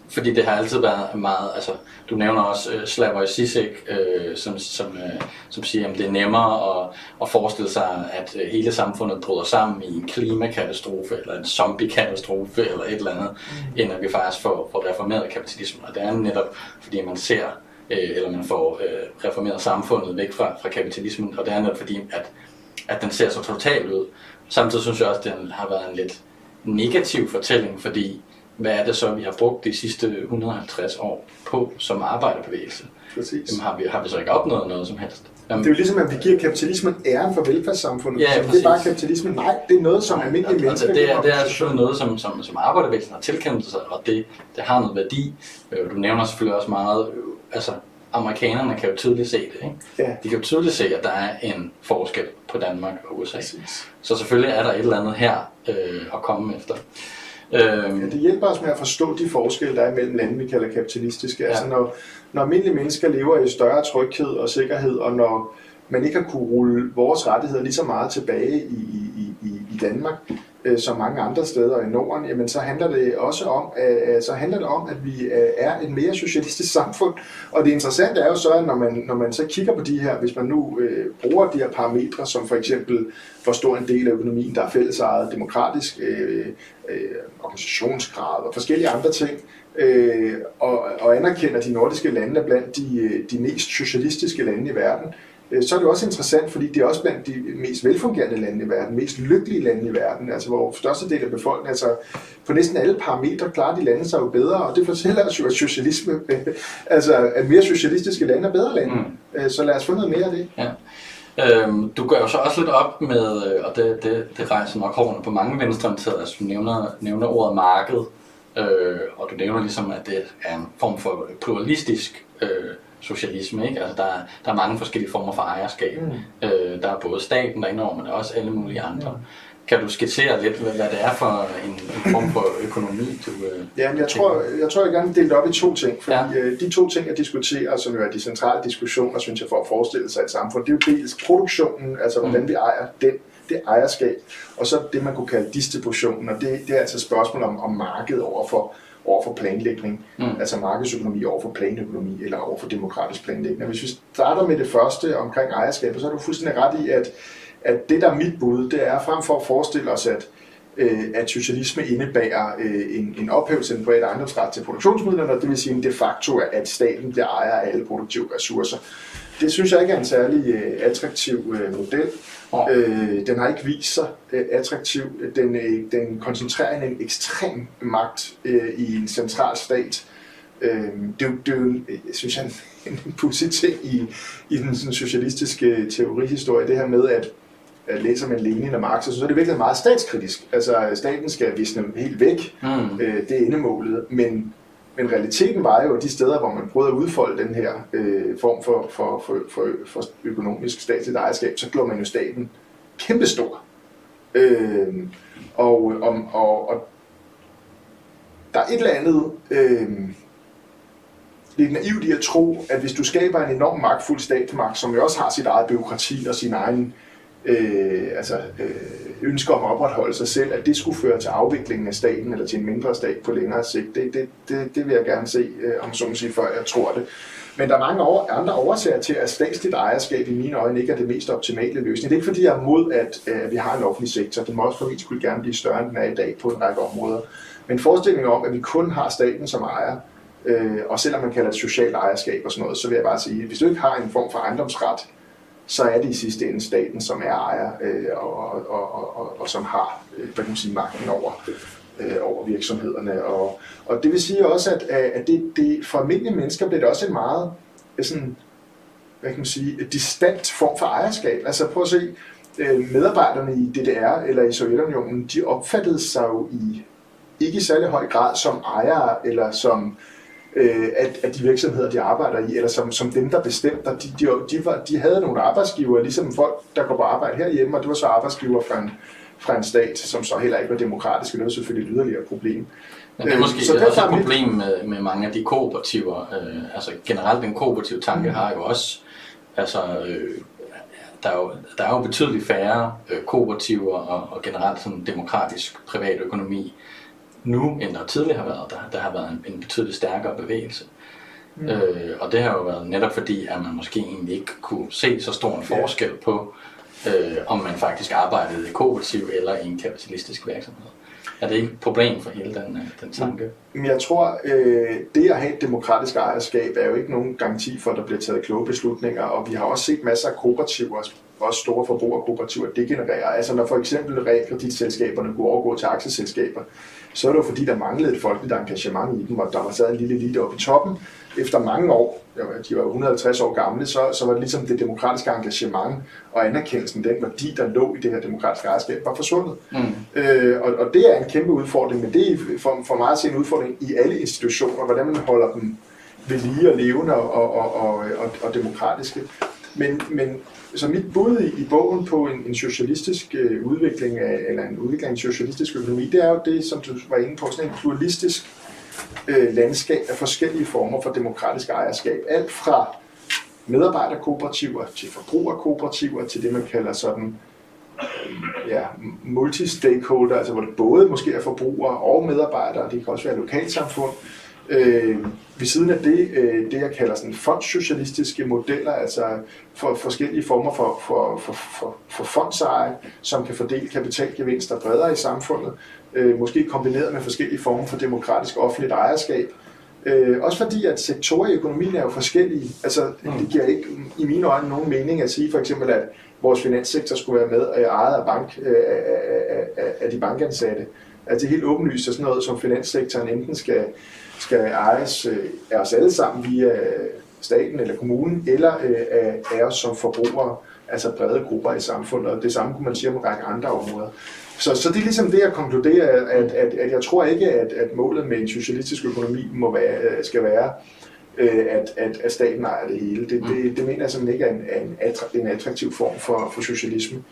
fordi det har altid været meget, altså, du nævner også øh, Slavoj Zizek, øh, som, som, øh, som siger, at det er nemmere at, at forestille sig, at øh, hele samfundet bryder sammen i en klimakatastrofe, eller en zombie-katastrofe, eller et eller andet, mm. end at vi faktisk får, får reformeret kapitalismen. Og det er netop, fordi man ser, øh, eller man får øh, reformeret samfundet væk fra, fra kapitalismen, og det er netop fordi, at, at den ser så totalt ud. Samtidig synes jeg også, at den har været en lidt negativ fortælling, fordi hvad er det så, vi har brugt de sidste 150 år på som arbejderbevægelse? Præcis. Jamen, har, vi, har vi så ikke opnået noget som helst? Jamen, Det er jo ligesom, at vi giver kapitalismen æren for velfærdssamfundet. Ja, det er bare kapitalismen. Nej, det er noget, som almindelige og, og mennesker... det, det, er, det er selvfølgelig noget, som, som, som arbejderbevægelsen har tilkæmpet sig, og det, det har noget værdi. Øh, Du nævner selvfølgelig også meget, øh, altså amerikanerne kan jo tydeligt se det, ikke? Ja, De kan jo tydeligt se, at der er en forskel på Danmark og USA. præcis. Så selvfølgelig er der et eller andet her øh, at komme efter. Øh, Ja, det hjælper os med at forstå de forskelle, der er mellem lande, vi kalder kapitalistiske. Ja. Altså når, når almindelige mennesker lever i større tryghed og sikkerhed, og når man ikke har kunne rulle vores rettigheder lige så meget tilbage i, i, i, i Danmark, øh, som mange andre steder i Norden, jamen så handler det også om, øh, øh, så handler det om, at vi øh, er et mere socialistisk samfund. Og det interessante er jo så, at når man, når man så kigger på de her, hvis man nu øh, bruger de her parametre, som for eksempel, hvor stor en del af økonomien, der er fællesejet, demokratisk øh, øh, organisationsgrad og forskellige andre ting, øh, og, og anerkender de nordiske lande blandt de, øh, de mest socialistiske lande i verden, øh, så er det også interessant, fordi det er også blandt de mest velfungerende lande i verden, mest lykkelige lande i verden, altså hvor størstedelen af befolkningen, altså på næsten alle parametre klarer de lande sig jo bedre, og det fortæller os jo, at socialisme, altså at mere socialistiske lande er bedre lande. Mm. Så lad os få noget mere af det. Ja. Øhm, du gør jo så også lidt op med, og det, det, det rejser nok hårene på mange venstreorienterede, altså du nævner, nævner ordet marked, øh, og du nævner ligesom, at det er en form for pluralistisk øh, socialisme. Ikke? Altså, der, er, der er mange forskellige former for ejerskab. Mm. Øh, der er både staten derinde men der er også alle mulige andre. Mm. Kan du skitsere lidt, hvad det er for en, en form for økonomi, du øh, Ja, jeg tror, jeg tror, jeg gerne dele op i to ting. Fordi ja. Øh, de to ting, jeg diskuterer, som jo er de centrale diskussioner, synes jeg, for at forestille sig et samfund, det er jo dels produktionen, altså hvordan mm. vi ejer den, det ejerskab, og så det, man kunne kalde distributionen, og det, det er altså et spørgsmål om, om markedet over for over for planlægning, mm. altså markedsøkonomi over for planøkonomi eller over for demokratisk planlægning. Og hvis vi starter med det første omkring ejerskab, så er du fuldstændig ret i, at, at det, der er mit bud, det er frem for at forestille os, at øh, at socialisme indebærer øh, en, en ophævelse af den private ejendomsret til produktionsmidlerne, og det vil sige en de facto, at staten bliver ejer af alle produktive ressourcer. Det synes jeg ikke er en særlig øh, attraktiv øh, model. Øh, den har ikke vist sig øh, attraktiv. Den, øh, den koncentrerer en ekstrem magt øh, i en central stat. Øh, det, det er jo, synes jeg, en, en pudsig ting i, i den sådan, socialistiske teorihistorie, det her med, at læser man Lenin og Marx, så er det virkelig meget statskritisk. Altså, staten skal visne helt væk. Mm. Øh, det er endemålet. Men men realiteten var jo, at de steder, hvor man prøvede at udfolde den her øh, form for, for, for, for, for økonomisk statsligt ejerskab, så gjorde man jo staten kæmpestor. Øh, og, og, og, og der er et eller andet øh, lidt naivt i at tro, at hvis du skaber en enorm magtfuld statsmagt, som jo også har sit eget byråkrati og sin egen øh, altså, øh, ønsker om at opretholde sig selv, at det skulle føre til afviklingen af staten eller til en mindre stat på længere sigt, det, det, det, det vil jeg gerne se, øh, om så sige, før jeg tror det. Men der er mange over, andre årsager til, at statsligt ejerskab i mine øjne ikke er det mest optimale løsning. Det er ikke fordi, jeg er mod, at øh, vi har en offentlig sektor. Den må også for min skyld gerne blive større, end den er i dag på en række områder. Men forestillingen om, at vi kun har staten som ejer, øh, og selvom man kalder det socialt ejerskab og sådan noget, så vil jeg bare sige, at hvis du ikke har en form for ejendomsret, så er det i sidste ende staten, som er ejer øh, og, og, og, og, og som har øh, hvad kan man sige, magten over, øh, over virksomhederne. Og, og det vil sige også, at, at det, det, for almindelige mennesker bliver det også en meget øh, sådan, hvad kan man sige, distant form for ejerskab. Altså prøv at se, øh, medarbejderne i DDR eller i Sovjetunionen, de opfattede sig jo i ikke i særlig høj grad som ejere eller som øh, at, at de virksomheder, de arbejder i, eller som, som dem, der bestemte, de, de, de, var, de havde nogle arbejdsgiver, ligesom folk, der går på arbejde herhjemme, og det var så arbejdsgiver fra en, fra en stat, som så heller ikke var demokratisk, og det var selvfølgelig et yderligere problem. Men det er måske så det også et problem med, med mange af de kooperativer. Øh, altså generelt den kooperative tanke mm. har jo også, altså øh, der er jo, der er jo betydeligt færre øh, kooperativer og, og generelt sådan demokratisk privat økonomi nu, end der tidligere har været. Der, der har været en, en betydeligt stærkere bevægelse. Mm. Øh, og det har jo været netop fordi, at man måske egentlig ikke kunne se så stor en forskel på, øh, om man faktisk arbejdede i kooperativ eller i en kapitalistisk virksomhed. Er det ikke et problem for hele den, øh, den tanke? Men jeg tror, øh, det at have et demokratisk ejerskab er jo ikke nogen garanti for, at der bliver taget kloge beslutninger, og vi har også set masser af kooperativer, også store forbrugerkooperativer, degenererer. Altså når for eksempel realkreditselskaberne kunne overgå til aktieselskaber, så er det jo fordi, der manglede et folkeligt engagement i dem, og der var sad en lille elite oppe i toppen. Efter mange år, de var 150 år gamle, så, så var det ligesom det demokratiske engagement og anerkendelsen, den værdi, der lå i det her demokratiske ejerskab, var forsvundet. Mm. Øh, og, og det er en kæmpe udfordring, men det er for, for mig at se en udfordring i alle institutioner, hvordan man holder dem ved lige og levende og, og, og, og, og, og demokratiske. Men, men så mit bud i, i bogen på en, en socialistisk øh, udvikling af, eller en udvikling af en socialistisk økonomi, det er jo det, som du var inde på, sådan en pluralistisk øh, landskab af forskellige former for demokratisk ejerskab. Alt fra medarbejderkooperativer til forbrugerkooperativer til det, man kalder sådan øh, ja, multi-stakeholder, altså hvor det både måske er forbrugere og medarbejdere, det kan også være lokalsamfund. Øh, ved siden af det, øh, det jeg kalder sådan fondssocialistiske modeller, altså for forskellige former for, for, for, for, for fondseje, som kan fordele kapitalgevinster bredere i samfundet, øh, måske kombineret med forskellige former for demokratisk offentligt ejerskab. Øh, også fordi, at sektorer i økonomien er jo forskellige. Altså, det giver ikke i mine øjne nogen mening at sige for eksempel, at vores finanssektor skulle være med og ejet af, bank, øh, af, af, af de bankansatte. Altså, det er helt åbenlyst, at sådan noget som finanssektoren enten skal, skal ejes øh, af os alle sammen via staten eller kommunen, eller øh, af, af os som forbrugere, altså brede grupper i samfundet. Og det samme kunne man sige om en række andre områder. Så, så det er ligesom det, jeg konkluderer, at, at, at jeg tror ikke, at, at målet med en socialistisk økonomi må være, skal være, øh, at, at, at staten ejer det hele. Det, det, det mener jeg simpelthen ikke er en, en attraktiv form for, for socialisme.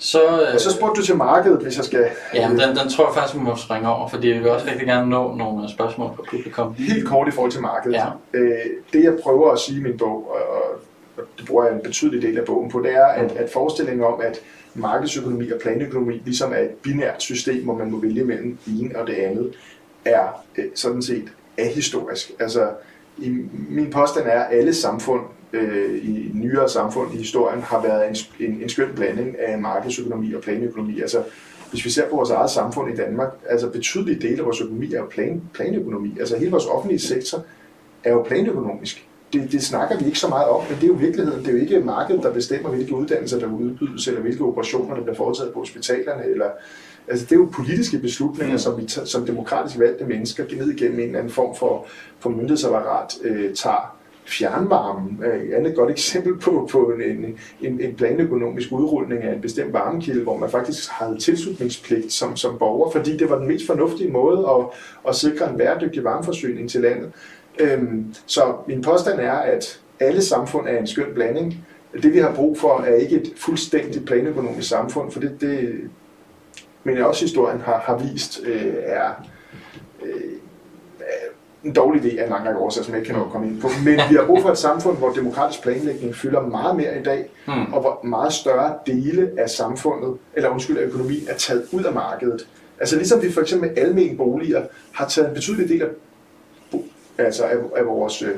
Så, øh, og så spurgte du til markedet, hvis jeg skal... Ja, den, den tror jeg faktisk, vi må springe over, fordi vi vil også rigtig gerne nå nogle spørgsmål fra publikum. Helt kort i forhold til markedet. Ja. Øh, det jeg prøver at sige i min bog, og, og det bruger jeg en betydelig del af bogen på, det er, at, at forestillingen om, at markedsøkonomi og planøkonomi ligesom er et binært system, hvor man må vælge mellem ene og det andet, er øh, sådan set ahistorisk. Altså, i, min påstand er, at alle samfund øh, i nyere samfund i historien har været en, en, en skøn blanding af markedsøkonomi og planøkonomi. Altså, hvis vi ser på vores eget samfund i Danmark, altså betydelige dele af vores økonomi er jo plan, planøkonomi. Altså hele vores offentlige sektor er jo planøkonomisk det, det snakker vi ikke så meget om, men det er jo virkeligheden. Det er jo ikke markedet, der bestemmer, hvilke uddannelser der udbydes, eller hvilke operationer, der bliver foretaget på hospitalerne. Eller, altså, det er jo politiske beslutninger, mm. som, vi som demokratisk valgte mennesker ned igennem en eller anden form for, for myndighedsapparat øh, tager fjernvarmen er et andet godt eksempel på, på en, en, en planøkonomisk udrulning af en bestemt varmekilde, hvor man faktisk havde tilslutningspligt som, som borger, fordi det var den mest fornuftige måde at, at sikre en bæredygtig varmeforsyning til landet. Øhm, så min påstand er, at alle samfund er en skøn blanding. Det vi har brug for er ikke et fuldstændigt planøkonomisk samfund, for det, det men også historien har, har vist øh, er en dårlig idé af en lang række årsager, som jeg ikke kan nå at komme ind på. Men vi har brug for et samfund, hvor demokratisk planlægning fylder meget mere i dag, mm. og hvor meget større dele af samfundet, eller undskyld, af økonomien, er taget ud af markedet. Altså ligesom vi for eksempel med almen boliger har taget en betydelig del af altså af, af vores øh,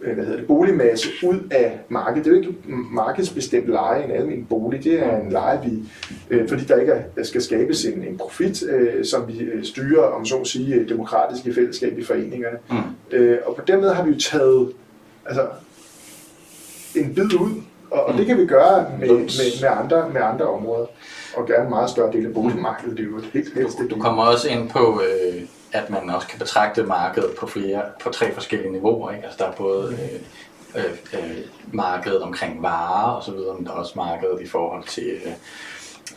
hvad hedder det, boligmasse ud af markedet. Det er jo ikke markedsbestemt leje en almindelig bolig, det er en leje, vi, øh, fordi der ikke er, skal skabes en, en profit, øh, som vi øh, styrer, om så at sige, demokratisk i fællesskab i foreningerne. Mm. Øh, og på den måde har vi jo taget altså, en bid ud, og, og det kan vi gøre med, med, med, andre, med andre områder, og gerne en meget større del af boligmarkedet. Det er jo helt, helt du, du kommer også ind på... Øh at man også kan betragte markedet på flere på tre forskellige niveauer. Ikke? Altså der er både øh, øh, øh, markedet omkring varer og så videre, men der er også markedet i forhold til øh,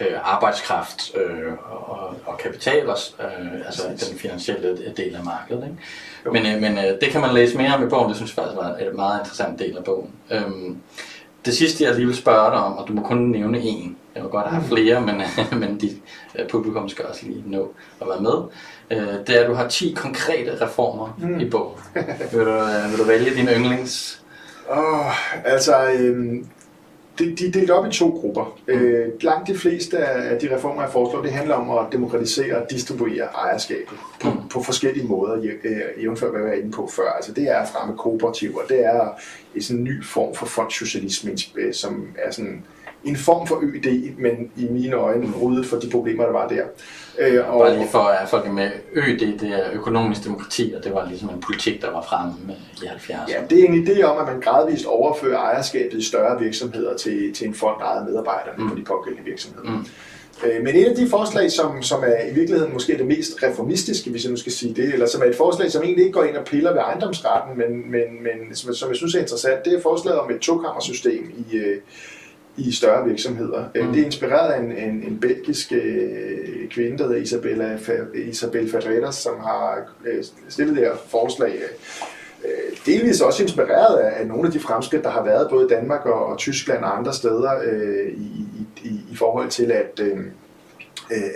øh, arbejdskraft øh, og, og kapital, også, øh, altså den finansielle del af markedet. Ikke? Men, øh, men øh, det kan man læse mere om i bogen, det synes jeg faktisk var en meget interessant del af bogen. Øhm, det sidste, jeg lige vil spørge dig om, og du må kun nævne en, jeg vil godt have mm. flere, men, men de, publikum skal også lige nå at være med, øh, det er, at du har 10 konkrete reformer mm. i bogen. vil, du, øh, vil du vælge din yndlings? Oh, altså, øhm, de, de er delt op i to grupper. Mm. Øh, langt de fleste af de reformer, jeg foreslår, det handler om at demokratisere og distribuere ejerskabet på, mm. på forskellige måder, jævnfør hvad jeg var inde på før. Altså, det er at fremme kooperativer, det er en sådan ny form for fondssocialisme, som er sådan en form for ØD, men i mine øjne ryddet for de problemer, der var der. Øh, og, Bare lige for at folk med, ØD det er økonomisk demokrati, og det var ligesom en politik, der var fremme i 70'erne. Ja, det er en idé om, at man gradvist overfører ejerskabet i større virksomheder til, til en fond, der ejer medarbejderne mm. på de pågældende virksomheder. Mm. Øh, men et af de forslag, som, som er i virkeligheden måske det mest reformistiske, hvis jeg nu skal sige det, eller som er et forslag, som egentlig ikke går ind og piller ved ejendomsretten, men, men, men som, som jeg synes er interessant, det er forslaget om et tokammersystem i, øh, i større virksomheder. Mm. Det er inspireret af en, en, en belgisk øh, kvinde, der hedder Isabella, Isabel Ferreras, som har øh, stillet det her forslag. Øh, delvis også inspireret af, af nogle af de fremskridt, der har været både i Danmark og, og Tyskland og andre steder øh, i, i, i forhold til at, øh,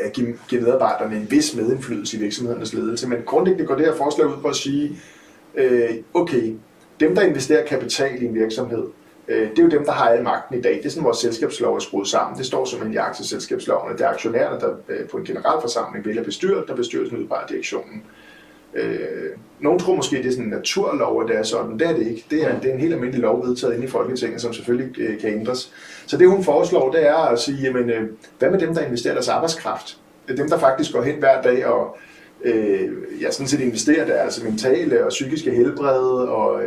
at give, give medarbejderne en vis medindflydelse i virksomhedernes ledelse. Men grundlæggende går det her forslag ud på at sige, øh, okay, dem der investerer kapital i en virksomhed, Øh, Øh, det er jo dem, der har al magten i dag. Det er sådan, vores selskabslov er skruet sammen. Det står som i aktieselskabsloven, at det er aktionærerne, der øh, på en generalforsamling vælger bestyrelsen, der bestyrelsen udpeger direktionen. Øh, nogen tror måske, det er sådan en naturlov, at det er sådan. Det er det ikke. Det er, det er en helt almindelig lov vedtaget inde i Folketinget, som selvfølgelig øh, kan ændres. Så det hun foreslår, det er at sige, jamen, øh, hvad med dem, der investerer deres arbejdskraft? Dem, der faktisk går hen hver dag og øh, ja, sådan set investerer deres mentale og psykiske helbred og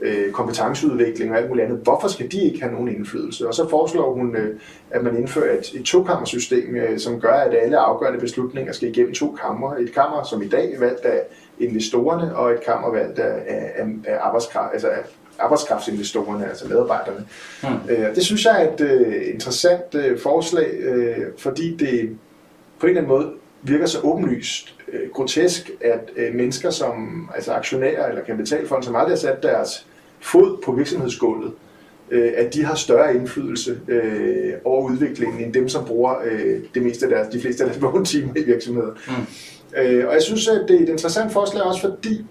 øh, kompetenceudvikling og alt muligt andet. Hvorfor skal de ikke have nogen indflydelse? Og så foreslår hun, øh, at man indfører et, et tokammersystem, øh, som gør, at alle afgørende beslutninger skal igennem to kammer. Et kammer, som i dag er valgt af investorerne, og et kammer valgt af, af, af arbejdskraft, altså af arbejdskraftsinvestorerne, altså medarbejderne. Mm. Øh, det synes jeg er et øh, interessant øh, forslag, øh, fordi det på en eller anden måde virker så åbenlyst øh, grotesk, at øh, mennesker som altså aktionærer eller kapitalfonde, som aldrig har sat deres fod på virksomhedsgulvet, øh, at de har større indflydelse øh, over udviklingen end dem, som bruger øh, det meste af deres, de fleste af deres vågntimer i virksomheden. Mm. Øh, og jeg synes, at det er et interessant forslag også, fordi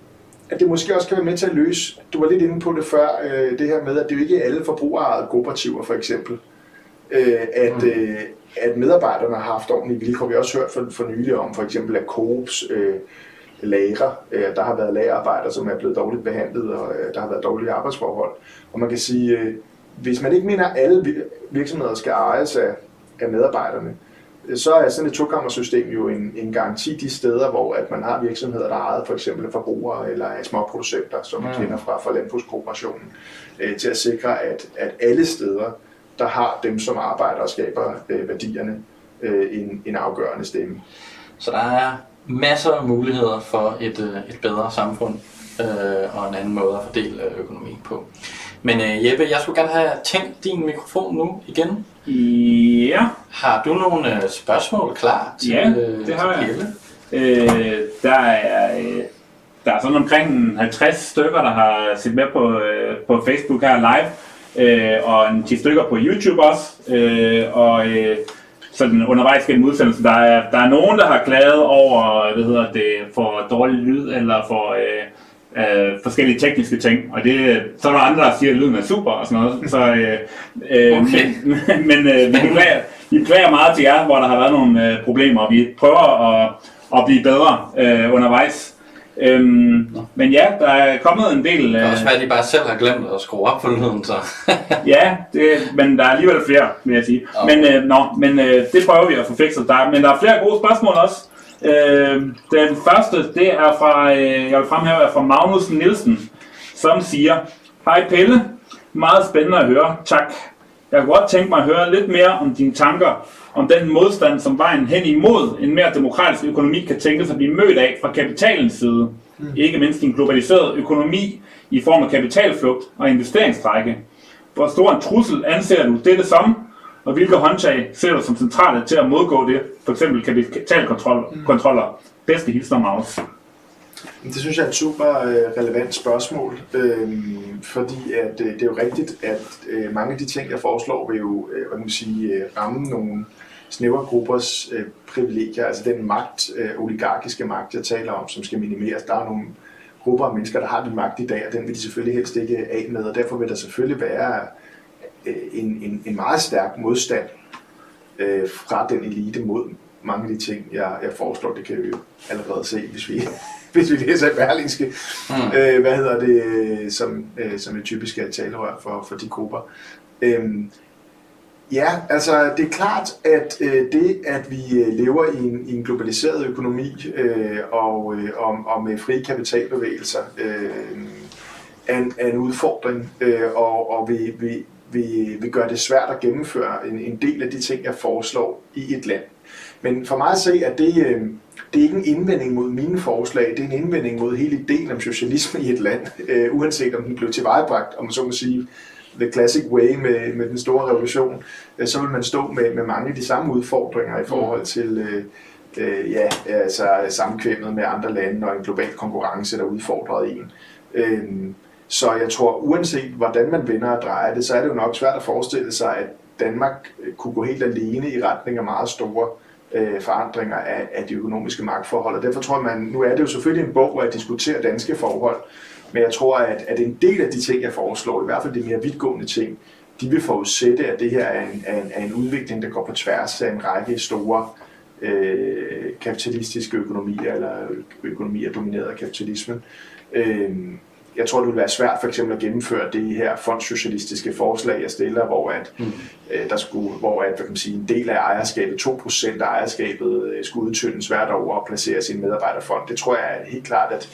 at det måske også kan være med til at løse, du var lidt inde på det før, øh, det her med, at det jo ikke er alle forbrugerejede kooperativer for eksempel, øh, at, mm. øh, at medarbejderne har haft ordentlige vilkår. Vi har også hørt for, for nylig om for eksempel, at Coops øh, lager, øh, der har været lagerarbejder, som er blevet dårligt behandlet, og øh, der har været dårlige arbejdsforhold. Og man kan sige, øh, hvis man ikke mener, at alle virksomheder skal ejes af, af medarbejderne, så er sådan et tokammersystem jo en, en garanti de steder, hvor at man har virksomheder, der ejer for eksempel forbrugere eller småproducenter, som man mm. kender fra, fra Landbrugskooperationen, øh, til at sikre, at, at alle steder, der har dem, som arbejder og skaber øh, værdierne, øh, en, en afgørende stemme. Så der er masser af muligheder for et, øh, et bedre samfund øh, og en anden måde at fordele øh, økonomi på. Men øh, Jeppe, jeg skulle gerne have tændt din mikrofon nu igen. Ja. Har du nogle øh, spørgsmål klar til Ja, det har jeg. Øh, der er... Øh, der er sådan omkring 50 stykker, der har set med på, øh, på Facebook her live, øh, og en 10 stykker på YouTube også. Øh, og øh, sådan undervejs gennem udsendelsen, der er, der er nogen, der har klaget over, hvad hedder det, for dårlig lyd, eller for øh, øh, forskellige tekniske ting, og det, så er der andre, der siger, at lyden er super og sådan noget. Så, øh, øh, okay. Men, men øh, vi, beklager, vi beklager meget til jer, hvor der har været nogle øh, problemer, og vi prøver at, at blive bedre øh, undervejs. Øhm, men ja, der er kommet en del... Det er også være, at de bare selv har glemt at skrue op på lyden, så... ja, det, men der er alligevel flere, vil jeg sige. Okay. Men, øh, nå, men øh, det prøver vi at få fikset. Der, men der er flere gode spørgsmål også. Øh, den første, det er fra, øh, jeg vil fremhæve, er fra Magnus Nielsen, som siger, Hej Pelle, meget spændende at høre, tak. Jeg kunne godt tænke mig at høre lidt mere om dine tanker om den modstand, som vejen hen imod en mere demokratisk økonomi kan tænkes at blive mødt af fra kapitalens side. Mm. Ikke mindst en globaliseret økonomi i form af kapitalflugt og investeringsstrække. Hvor stor en trussel anser du dette som, og hvilke håndtag ser du som centrale til at modgå det? For eksempel kapitalkontroller. Mm. Bedste hilsen Magnus. Det synes jeg er et super øh, relevant spørgsmål, øh, fordi at, øh, det er jo rigtigt, at øh, mange af de ting, jeg foreslår, vil jo øh, hvad man sige, øh, ramme nogle snævre gruppers øh, privilegier, altså den magt, øh, oligarkiske magt, jeg taler om, som skal minimeres. Der er nogle grupper af mennesker, der har den magt i dag, og den vil de selvfølgelig helst ikke af med, og derfor vil der selvfølgelig være øh, en, en, en meget stærk modstand øh, fra den elite mod mange af de ting, jeg, jeg foreslår. Det kan vi jo allerede se, hvis vi, hvis vi læser Berlingske. Mm. Øh, hvad hedder det, som, øh, som er typisk er talerør for, for de grupper. Øhm, ja, altså det er klart, at øh, det, at vi øh, lever i en, i en globaliseret økonomi øh, og, øh, og, og med frie kapitalbevægelser, øh, er, en, er en udfordring, øh, og, og vi, vi, vi, vi gør det svært at gennemføre en, en del af de ting, jeg foreslår i et land. Men for mig at se, at det, øh, det er ikke en indvending mod mine forslag, det er en indvending mod hele ideen om socialisme i et land, øh, uanset om den blev tilvejebragt, om man så må sige, the classic way med, med den store revolution, øh, så vil man stå med, med mange af de samme udfordringer i forhold til øh, øh, ja, altså sammenkvæmmet med andre lande og en global konkurrence, der udfordrede en. Øh, så jeg tror, uanset hvordan man vender og drejer det, så er det jo nok svært at forestille sig, at Danmark kunne gå helt alene i retning af meget store øh, forandringer af, af de økonomiske magtforhold. Og derfor tror jeg, man, nu er det jo selvfølgelig en bog, hvor jeg diskuterer danske forhold, Men jeg tror, at, at en del af de ting, jeg foreslår, i hvert fald de mere vidtgående ting, de vil forudsætte, at det her er en, er en, er en udvikling, der går på tværs af en række store øh, kapitalistiske økonomier, eller økonomier domineret af kapitalismen. Øh, jeg tror, det vil være svært for eksempel at gennemføre det her fondssocialistiske forslag, jeg stiller, hvor, at, mm. øh, der skulle, hvor at, hvad kan man sige, en del af ejerskabet, 2% af ejerskabet, øh, skulle udtyndes hvert år og placeres i en medarbejderfond. Det tror jeg er helt klart, at,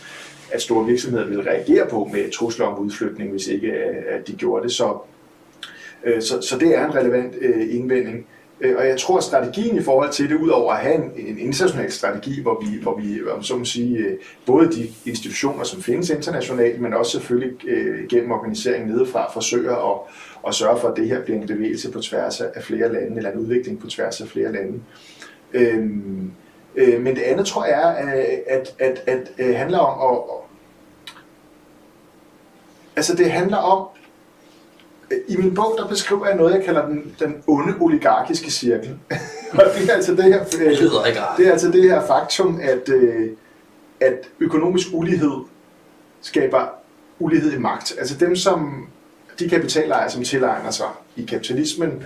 at store virksomheder vil reagere på med trusler om udflytning, hvis ikke at de gjorde det. Så, øh, så, så det er en relevant øh, indvending. Øh, og jeg tror, at strategien i forhold til det, udover at have en, en international strategi, hvor vi, hvor vi om så må sige, øh, både de institutioner, som findes internationalt, men også selvfølgelig øh, gennem organiseringen nedefra, forsøger at, at sørge for, at det her bliver en bevægelse på tværs af flere lande, eller en udvikling på tværs af flere lande. Øhm, øh, men det andet tror jeg er, at, at, at, at, at handler om at, altså det handler om i min bog, der beskriver jeg noget, jeg kalder den, den onde oligarkiske cirkel. og det er altså det her, det, ikke det er altså det her faktum, at, øh, at økonomisk ulighed skaber ulighed i magt. Altså dem, som de kapitalejere, som tilegner sig i kapitalismen,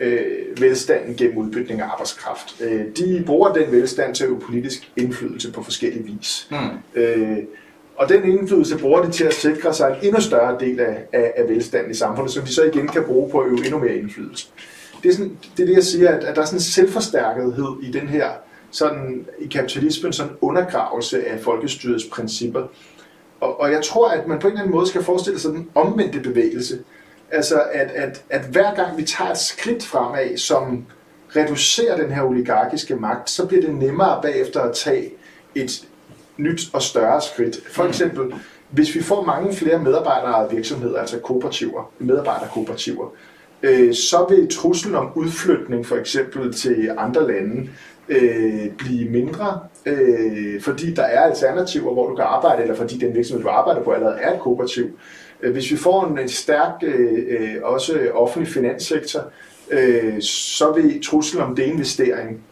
øh, velstanden gennem udbytning af arbejdskraft. Øh, de bruger den velstand til at øve politisk indflydelse på forskellige vis. Mm. Øh, og den indflydelse bruger de til at sikre sig en endnu større del af, af, af velstanden i samfundet, som de så igen kan bruge på at øve endnu mere indflydelse. Det er, sådan, det, er det, jeg siger, at, at der er sådan en selvforstærkethed i den her, sådan, i kapitalismen, sådan undergravelse af folkestyrets principper. Og, og jeg tror, at man på en eller anden måde skal forestille sig den omvendte bevægelse. Altså, at, at, at hver gang vi tager et skridt fremad, som reducerer den her oligarkiske magt, så bliver det nemmere bagefter at tage et, nyt og større skridt. For eksempel, hvis vi får mange flere medarbejdere virksomheder, altså kooperativer, medarbejderkooperativer, øh, så vil truslen om udflytning for eksempel til andre lande øh, blive mindre, øh, fordi der er alternativer, hvor du kan arbejde, eller fordi den virksomhed, du arbejder på, allerede er et kooperativ. Øh, hvis vi får en, en stærk, øh, også offentlig finanssektor, øh, så vil truslen om deinvestering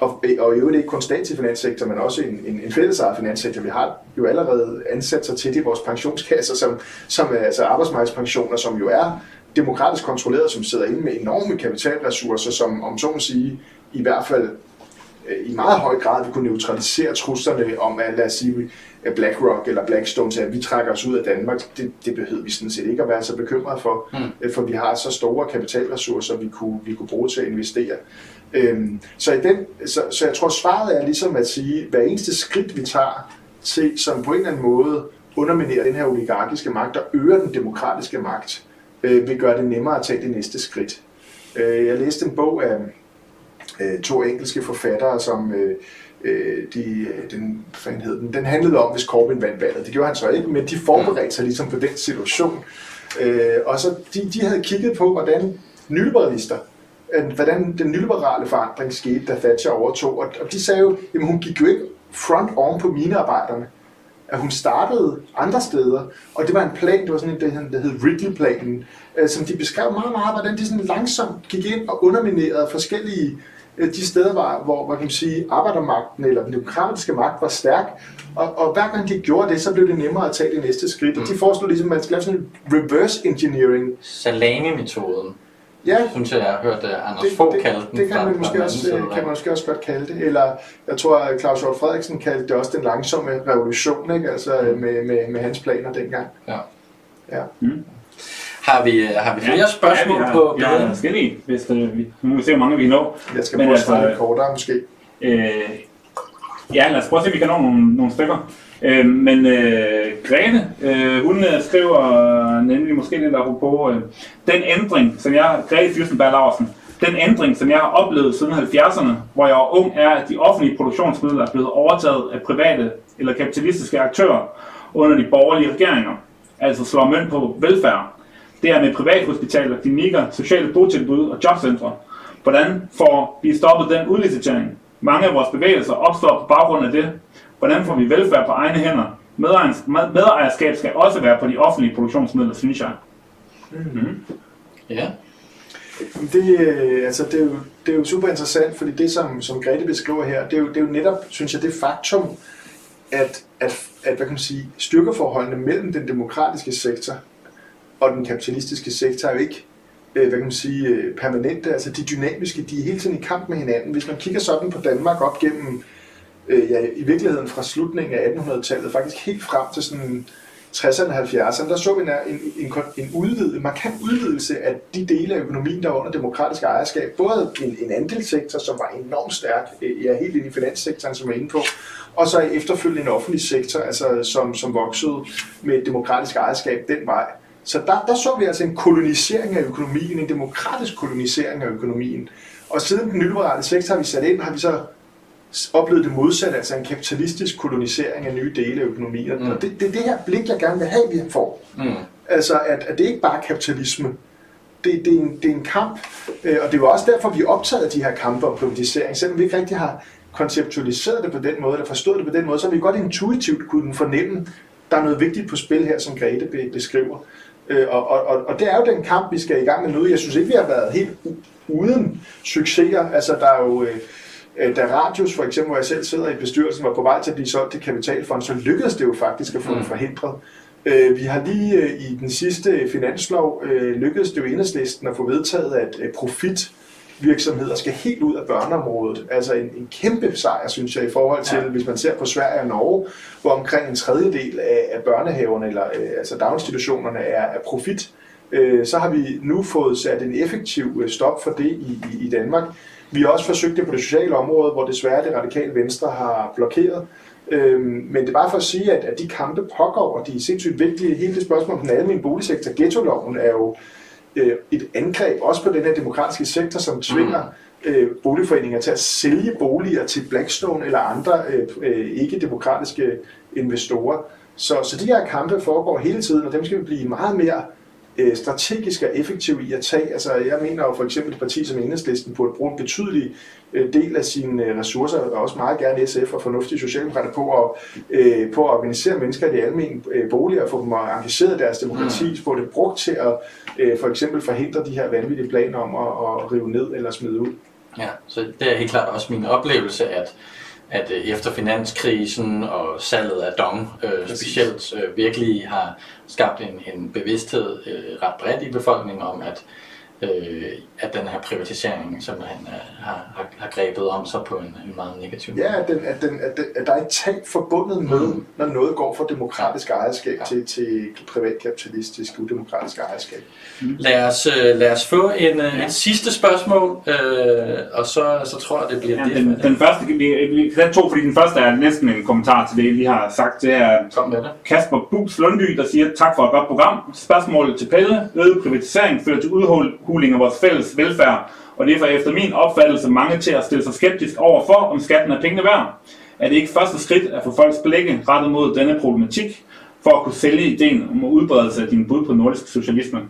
og, og i øvrigt ikke kun stat til finanssektor, men også en, en, en fællesejet finanssektor. Vi har jo allerede ansat sig til i vores pensionskasser, som, som er altså arbejdsmarkedspensioner, som jo er demokratisk kontrolleret, som sidder inde med enorme kapitalressourcer, som om så må sige, i hvert fald øh, i meget høj grad vil kunne neutralisere truslerne om, at lad os sige, BlackRock eller Blackstone siger, at vi trækker os ud af Danmark. Det, det behøver vi sådan set ikke at være så bekymret for, mm. Øh, for vi har så store kapitalressourcer, vi kunne, vi kunne bruge til at investere. Øhm, så, i den, så, så jeg tror, svaret er ligesom at sige, at hver eneste skridt, vi tager til, som på en eller anden måde underminerer den her oligarkiske magt og øger den demokratiske magt, øh, vil gøre det nemmere at tage det næste skridt. Øh, jeg læste en bog af øh, to engelske forfattere, som øh, øh de, den, hvad hed den, den handlede om, hvis Corbyn vandt valget. Det gjorde han så ikke, men de forberedte sig ligesom på den situation. Øh, og så de, de havde kigget på, hvordan nyliberalister øh, hvordan den nyliberale forandring skete, da Thatcher overtog. Og og de sagde jo, at hun gik jo ikke front on på minearbejderne. At hun startede andre steder, og det var en plan, det var sådan en, der hed Ridley-planen, øh, som de beskrev meget, meget, hvordan de sådan langsomt gik ind og underminerede forskellige de steder, hvor, hvor hvor kan man sige, arbejdermagten eller den demokratiske magt var stærk, og, og hver gang de gjorde det, så blev det nemmere at tage det næste skridt. Mm. Og de foreslog ligesom, at man skal lave sådan en reverse engineering. Salami-metoden. Ja, synes jeg, jeg har hørt uh, Anders Fogh kalde den. Det kan man, måske også, kan man måske også godt kalde det. Eller jeg tror, at Claus Hjort Frederiksen kaldte det også den langsomme revolution, ikke? Altså mm. med, med, med hans planer dengang. Ja. ja. Mm. Har vi, øh, har vi flere ja, spørgsmål ja, vi har, på Ja, der er forskellige, hvis det, vi, nu må vi se, hvor mange vi når. Jeg skal prøve at svare lidt kortere, måske. Øh, ja, lad os prøve at se, om vi kan nå nogle, nogle stykker. Øh, men øh, Grete, øh, hun øh, skriver nemlig måske lidt apropos øh, den ændring, som jeg, Grete Fyrstenberg Larsen, den ændring, som jeg har oplevet siden 70'erne, hvor jeg var ung, er, at de offentlige produktionsmidler er blevet overtaget af private eller kapitalistiske aktører under de borgerlige regeringer, altså slår mønt på velfærd. Det er med privathospitaler, klinikker, sociale botilbud og jobcentre. Hvordan får vi stoppet den udlicitering? Mange af vores bevægelser opstår på baggrund af det, Hvordan får vi velfærd på egne hænder? Medejerskab skal også være på de offentlige produktionsmidler, synes jeg. Mm-hmm. Ja. Det, øh, altså, det, er jo, det er jo super interessant, fordi det, som, som Grete beskriver her, det er, jo, det er jo netop, synes jeg, det faktum, at, at, at hvad kan man sige, styrkeforholdene mellem den demokratiske sektor og den kapitalistiske sektor er jo ikke øh, hvad kan man sige, øh, permanente, altså de dynamiske, de er hele tiden i kamp med hinanden. Hvis man kigger sådan på Danmark op gennem, øh, ja, i virkeligheden fra slutningen af 1800-tallet, faktisk helt frem til sådan 60'erne og 70'erne, der så vi en, en, en, udvid, en markant udvidelse af de dele af økonomien, der var under demokratisk ejerskab. Både en, en andelssektor, som var enormt stærk, øh, ja, helt ind i finanssektoren, som jeg er inde på, og så efterfølgende en offentlig sektor, altså, som, som voksede med demokratisk ejerskab den vej. Så der, der så vi altså en kolonisering af økonomien, en demokratisk kolonisering af økonomien. Og siden den nyliberale sektor har vi sat ind, har vi så oplevet det modsatte, altså en kapitalistisk kolonisering af nye dele af økonomien. Mm. Og det, det er det her blik, jeg gerne vil have, vi får. Mm. Altså, at, at det ikke bare er kapitalisme. Det, det, er en, det er en kamp, øh, og det var også derfor, vi optaget de her kampe om privatisering. Selvom vi ikke rigtig har konceptualiseret det på den måde, eller forstået det på den måde, så har vi godt intuitivt kunne fornemme, der er noget vigtigt på spil her, som Grete beskriver. Øh, og, og, og det er jo den kamp, vi skal i gang med nu. Jeg synes ikke, vi har været helt uden succeser. Altså, der er jo... Øh, da Radius for eksempel, hvor jeg selv sidder i bestyrelsen, var på vej til at blive solgt til Kapitalfond, så lykkedes det jo faktisk at få mm. det forhindret. Øh, vi har lige i den sidste finanslov lykkedes det jo enhedslisten at få vedtaget, at profit virksomheder skal helt ud af børneområdet. Altså en, en kæmpe sejr, synes jeg, i forhold til, ja. hvis man ser på Sverige og Norge, hvor omkring en tredjedel af, af børnehaverne, eller øh, altså daginstitutionerne, er, er profit. Øh, så har vi nu fået sat en effektiv øh, stop for det i, i, i Danmark. Vi har også forsøgt det på det sociale område, hvor desværre det radikale venstre har blokeret. Øhm, men det er bare for at sige, at, at de kampe pågår, og de er sindssygt vigtige. Hele det spørgsmål om den almindelige boligsektor, ghetto-loven, er jo øh, et angreb også på den her demokratiske sektor, som tvinger mm. øh, boligforeninger til at sælge boliger til Blackstone eller andre øh, øh, ikke-demokratiske investorer. Så, så de her kampe foregår hele tiden, og dem skal vi blive meget mere øh, strategisk og effektiv i at tage. Altså, jeg mener jo for eksempel et parti som Enhedslisten burde bruge en betydelig øh, del af sine øh, ressourcer, og også meget gerne SF og fornuftige socialdemokrater på at, øh, på at organisere mennesker i de almindelige øh, boliger, få dem engageret i deres demokrati, mm. få det brugt til at øh, for eksempel forhindre de her vanvittige planer om at, at rive ned eller smide ud. Ja, så det er helt klart også min oplevelse, at at efter finanskrisen og salget af Dong øh, specielt øh, virkelig har skabt en, en bevidsthed øh, ret bredt i befolkningen om, at øh, at den her privatisering simpelthen øh, har, har, har grebet om sig på en, en meget negativ måde. Ja, at, den, at, den, at, den, at der er et tab forbundet med, mm. når noget går fra demokratisk ejerskab ja. til, til privatkapitalistisk, udemokratisk ejerskab. Mm. Lad, os, øh, lad os få en, øh, ja. et sidste spørgsmål, øh, og så, så tror jeg, det bliver ja, det. Den, den første, vi, vi kan to, fordi den første er næsten en kommentar til det, vi har sagt. Det er Kom med det. Kasper Bus Lundby, der siger, tak for et godt program. Spørgsmålet til Pelle. Øget privatisering fører til udhuling af vores fælles velfærd, og det er for efter min opfattelse mange til at stille sig skeptisk over for, om skatten er pengene værd. Er det ikke første skridt at få folks blikke rettet mod denne problematik, for at kunne sælge ideen om udbredelse af din bud på nordisk socialisme?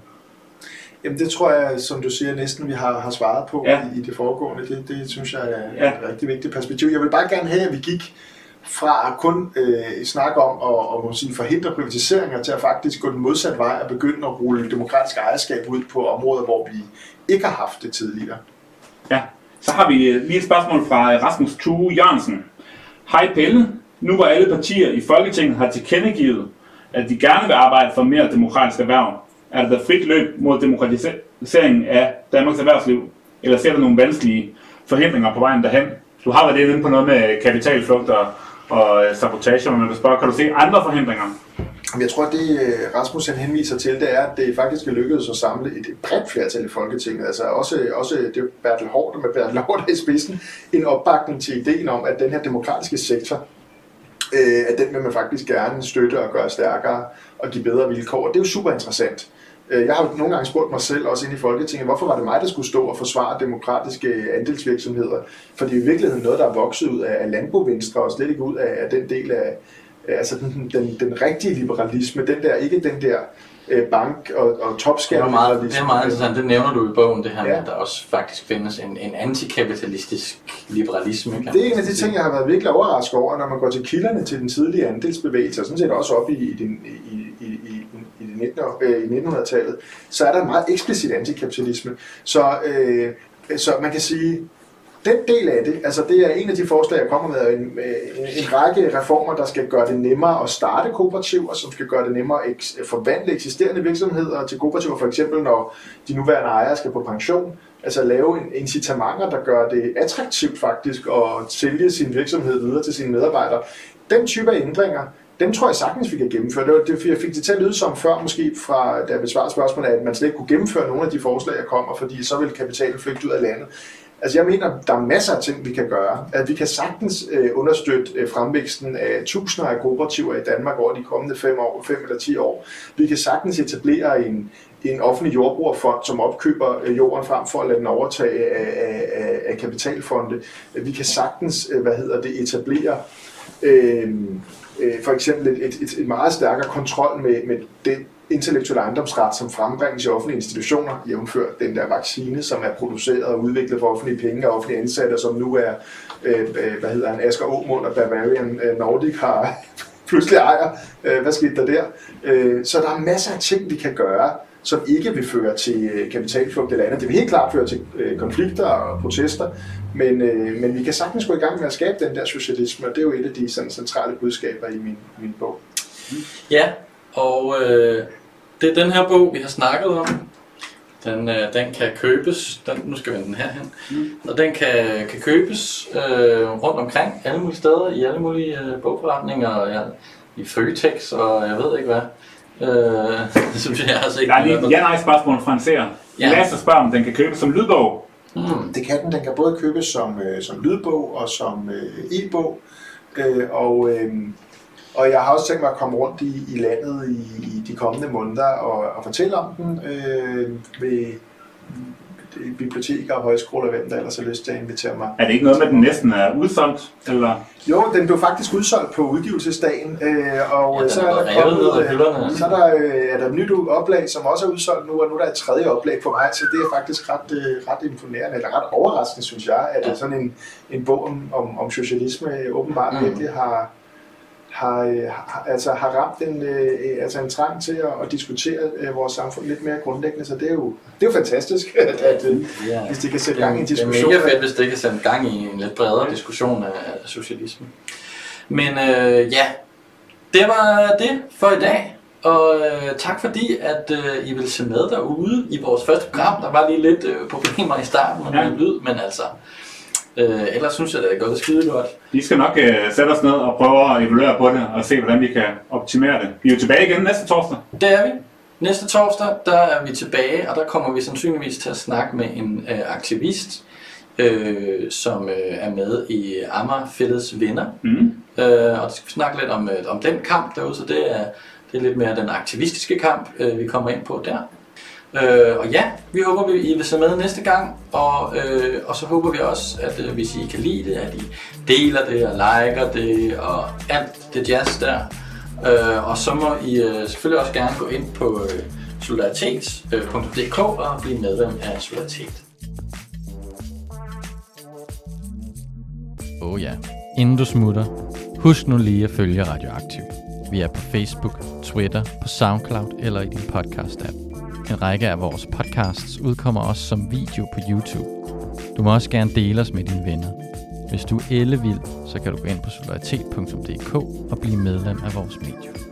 Jamen det tror jeg, som du siger, næsten vi har, har svaret på ja. i, i det foregående. Det, det synes jeg er ja. et rigtig vigtigt perspektiv. Jeg vil bare gerne have, at vi gik fra at kun øh, snakke om at, at sige, forhindre privatiseringer til at faktisk gå den modsatte vej og begynde at rulle demokratisk ejerskab ud på områder, hvor vi ikke har haft det tidligere. Ja, så har vi øh, lige et spørgsmål fra øh, Rasmus Tue Jørgensen. Hej Pelle, nu hvor alle partier i Folketinget har tilkendegivet, at de gerne vil arbejde for mere demokratisk erhverv, er der frit løb mod demokratiseringen af Danmarks erhvervsliv, eller ser der nogle vanskelige forhindringer på vejen derhen? Du har været inde på noget med øh, kapitalflugt og og øh, sabotage, men man kan spørge, kan du se andre forhindringer? Jeg tror, at det øh, Rasmus han henviser til, det er, at det faktisk er lykkedes at samle et bredt flertal i Folketinget. Altså også, også øh, det er Bertel Hård med Bertel Hård i spidsen, en opbakning til ideen om, at den her demokratiske sektor, øh, at den vil man faktisk gerne støtte og gøre stærkere og give bedre vilkår. Og det er jo super interessant. Øh, jeg har nogle gange spurgt mig selv, også inde i Folketinget, hvorfor var det mig, der skulle stå og forsvare demokratiske andelsvirksomheder? For det er i virkeligheden noget, der er vokset ud af landbovenstre, og slet ikke ud af den del af altså den, den, den rigtige liberalisme, den der, ikke den der øh, bank- og, og topskat. Det er meget, det er meget interessant, det nævner du i bogen, det her ja. med, at der også faktisk findes en, en antikapitalistisk liberalisme. Kan det er en af de ting, jeg har været virkelig overrasket over, når man går til kilderne til den tidlige andelsbevægelse, og sådan set også op i, i, i, i, i, 19, øh, i 1900-tallet, så er der en meget eksplicit antikapitalisme. Så, øh, så man kan sige, den del af det, altså det er en af de forslag, jeg kommer med, en, en, en række reformer, der skal gøre det nemmere at starte kooperativer, som skal gøre det nemmere at forvandle eksisterende virksomheder til kooperativer, for eksempel når de nuværende ejere skal på pension, altså lave incitamenter, der gør det attraktivt faktisk at sælge sin virksomhed videre til sine medarbejdere. Den type af ændringer, dem tror jeg sagtens, vi kan gennemføre. Det var det, jeg fik det til at lyde som før, måske fra, da jeg besvarede spørgsmålet, at man slet ikke kunne gennemføre nogle af de forslag, jeg kommer, fordi så vil kapitalen flygte ud af landet. Altså jeg mener, der er masser af ting, vi kan gøre. At vi kan sagtens øh, understøtte øh, fremvæksten af tusinder af kooperativer i Danmark over de kommende fem år, fem eller ti år. Vi kan sagtens etablere en, en offentlig jordbrugerfond, som opkøber øh, jorden frem for at lade den overtage af, af, af kapitalfonde. Vi kan sagtens, øh, hvad hedder det, etablere øh, øh, for eksempel et, et, et meget stærkere kontrol med, med det intellektuelle ejendomsret, som frembringes i offentlige institutioner, jævnfør den der vaccine, som er produceret og udviklet for offentlige penge og offentlige ansatte, som nu er, øh, øh, hvad hedder han, Asger Aumund og Bavarian øh, Nordic har pludselig ejer. Øh, hvad skete der der? Øh, så der er masser af ting, vi kan gøre, som ikke vil føre til øh, kapitalflugt eller andet. Det vil helt klart føre til konflikter og protester, men, øh, men vi kan sagtens gå i gang med at skabe den der socialisme, og det er jo et af de sådan, centrale budskaber i min, min bog. Ja, og øh, det er den her bog, vi har snakket om. Den, øh, den kan købes, den, nu skal vi den her hen, mm. og den kan, kan købes øh, rundt omkring, alle mulige steder, i alle mulige øh, bogforretninger, og ja, i Føtex, og jeg ved ikke hvad. Øh, det synes jeg har set. Der er lige et ja spørgsmål fra en seer. Ja. Lasse spørger, om den kan købes som lydbog. Mm. Det kan den. Den kan både købes som, øh, som lydbog og som øh, e-bog. Øh, og, øh, og jeg har også tænkt mig at komme rundt i, i landet i, i de kommende måneder og, og fortælle om den øh, ved biblioteker og højskoler, hvem der ellers har lyst til at invitere mig. Er det ikke noget med, at den næsten er udsolgt? Eller? Jo, den blev faktisk udsolgt på udgivelsesdagen, øh, og ja, så er der kommet, øh, så er der, øh, er der et nyt oplag, som også er udsolgt nu, og nu er der et tredje oplag på vej, så det er faktisk ret, øh, ret imponerende, eller ret overraskende, synes jeg, at ja. sådan en, en bog om, om, om socialisme åbenbart mm. virkelig har, har, øh, har, altså har ramt en, øh, altså en trang til at, at diskutere øh, vores samfund lidt mere grundlæggende, så det er jo, det er jo fantastisk, at, at ja, hvis det kan sætte gang i en diskussion. Det er mega fedt, hvis det kan sætte gang i en lidt bredere ja. diskussion af, af socialisme. Men øh, ja, det var det for i dag. Og øh, tak fordi, at øh, I vil se med derude i vores første program. Der var lige lidt øh, problemer i starten med ja. lyd, men altså, Øh, ellers synes jeg, det er gået skide godt. Vi skal nok øh, sætte os ned og prøve at evaluere på det og se, hvordan vi kan optimere det. Vi er jo tilbage igen næste torsdag. Det er vi. Næste torsdag, der er vi tilbage, og der kommer vi sandsynligvis til at snakke med en øh, aktivist, øh, som øh, er med i Amager Fælles Venner. Mm. Øh, og det skal vi snakke lidt om, øh, om den kamp derude, så det er, det er lidt mere den aktivistiske kamp, øh, vi kommer ind på der. Øh, og ja, vi håber, at I vil se med næste gang, og, øh, og så håber vi også, at øh, hvis I kan lide det, at I deler det og liker det og alt det jazz der. Øh, og så må I øh, selvfølgelig også gerne gå ind på øh, solidaritet.dk øh, og blive medlem af Solidaritet. Oh ja, inden du smutter, husk nu lige at følge Radioaktiv. Vi er på Facebook, Twitter, på SoundCloud eller i din podcast-app. En række af vores podcasts udkommer også som video på YouTube. Du må også gerne dele os med dine venner. Hvis du er ellevild, så kan du gå ind på solidaritet.dk og blive medlem af vores medie.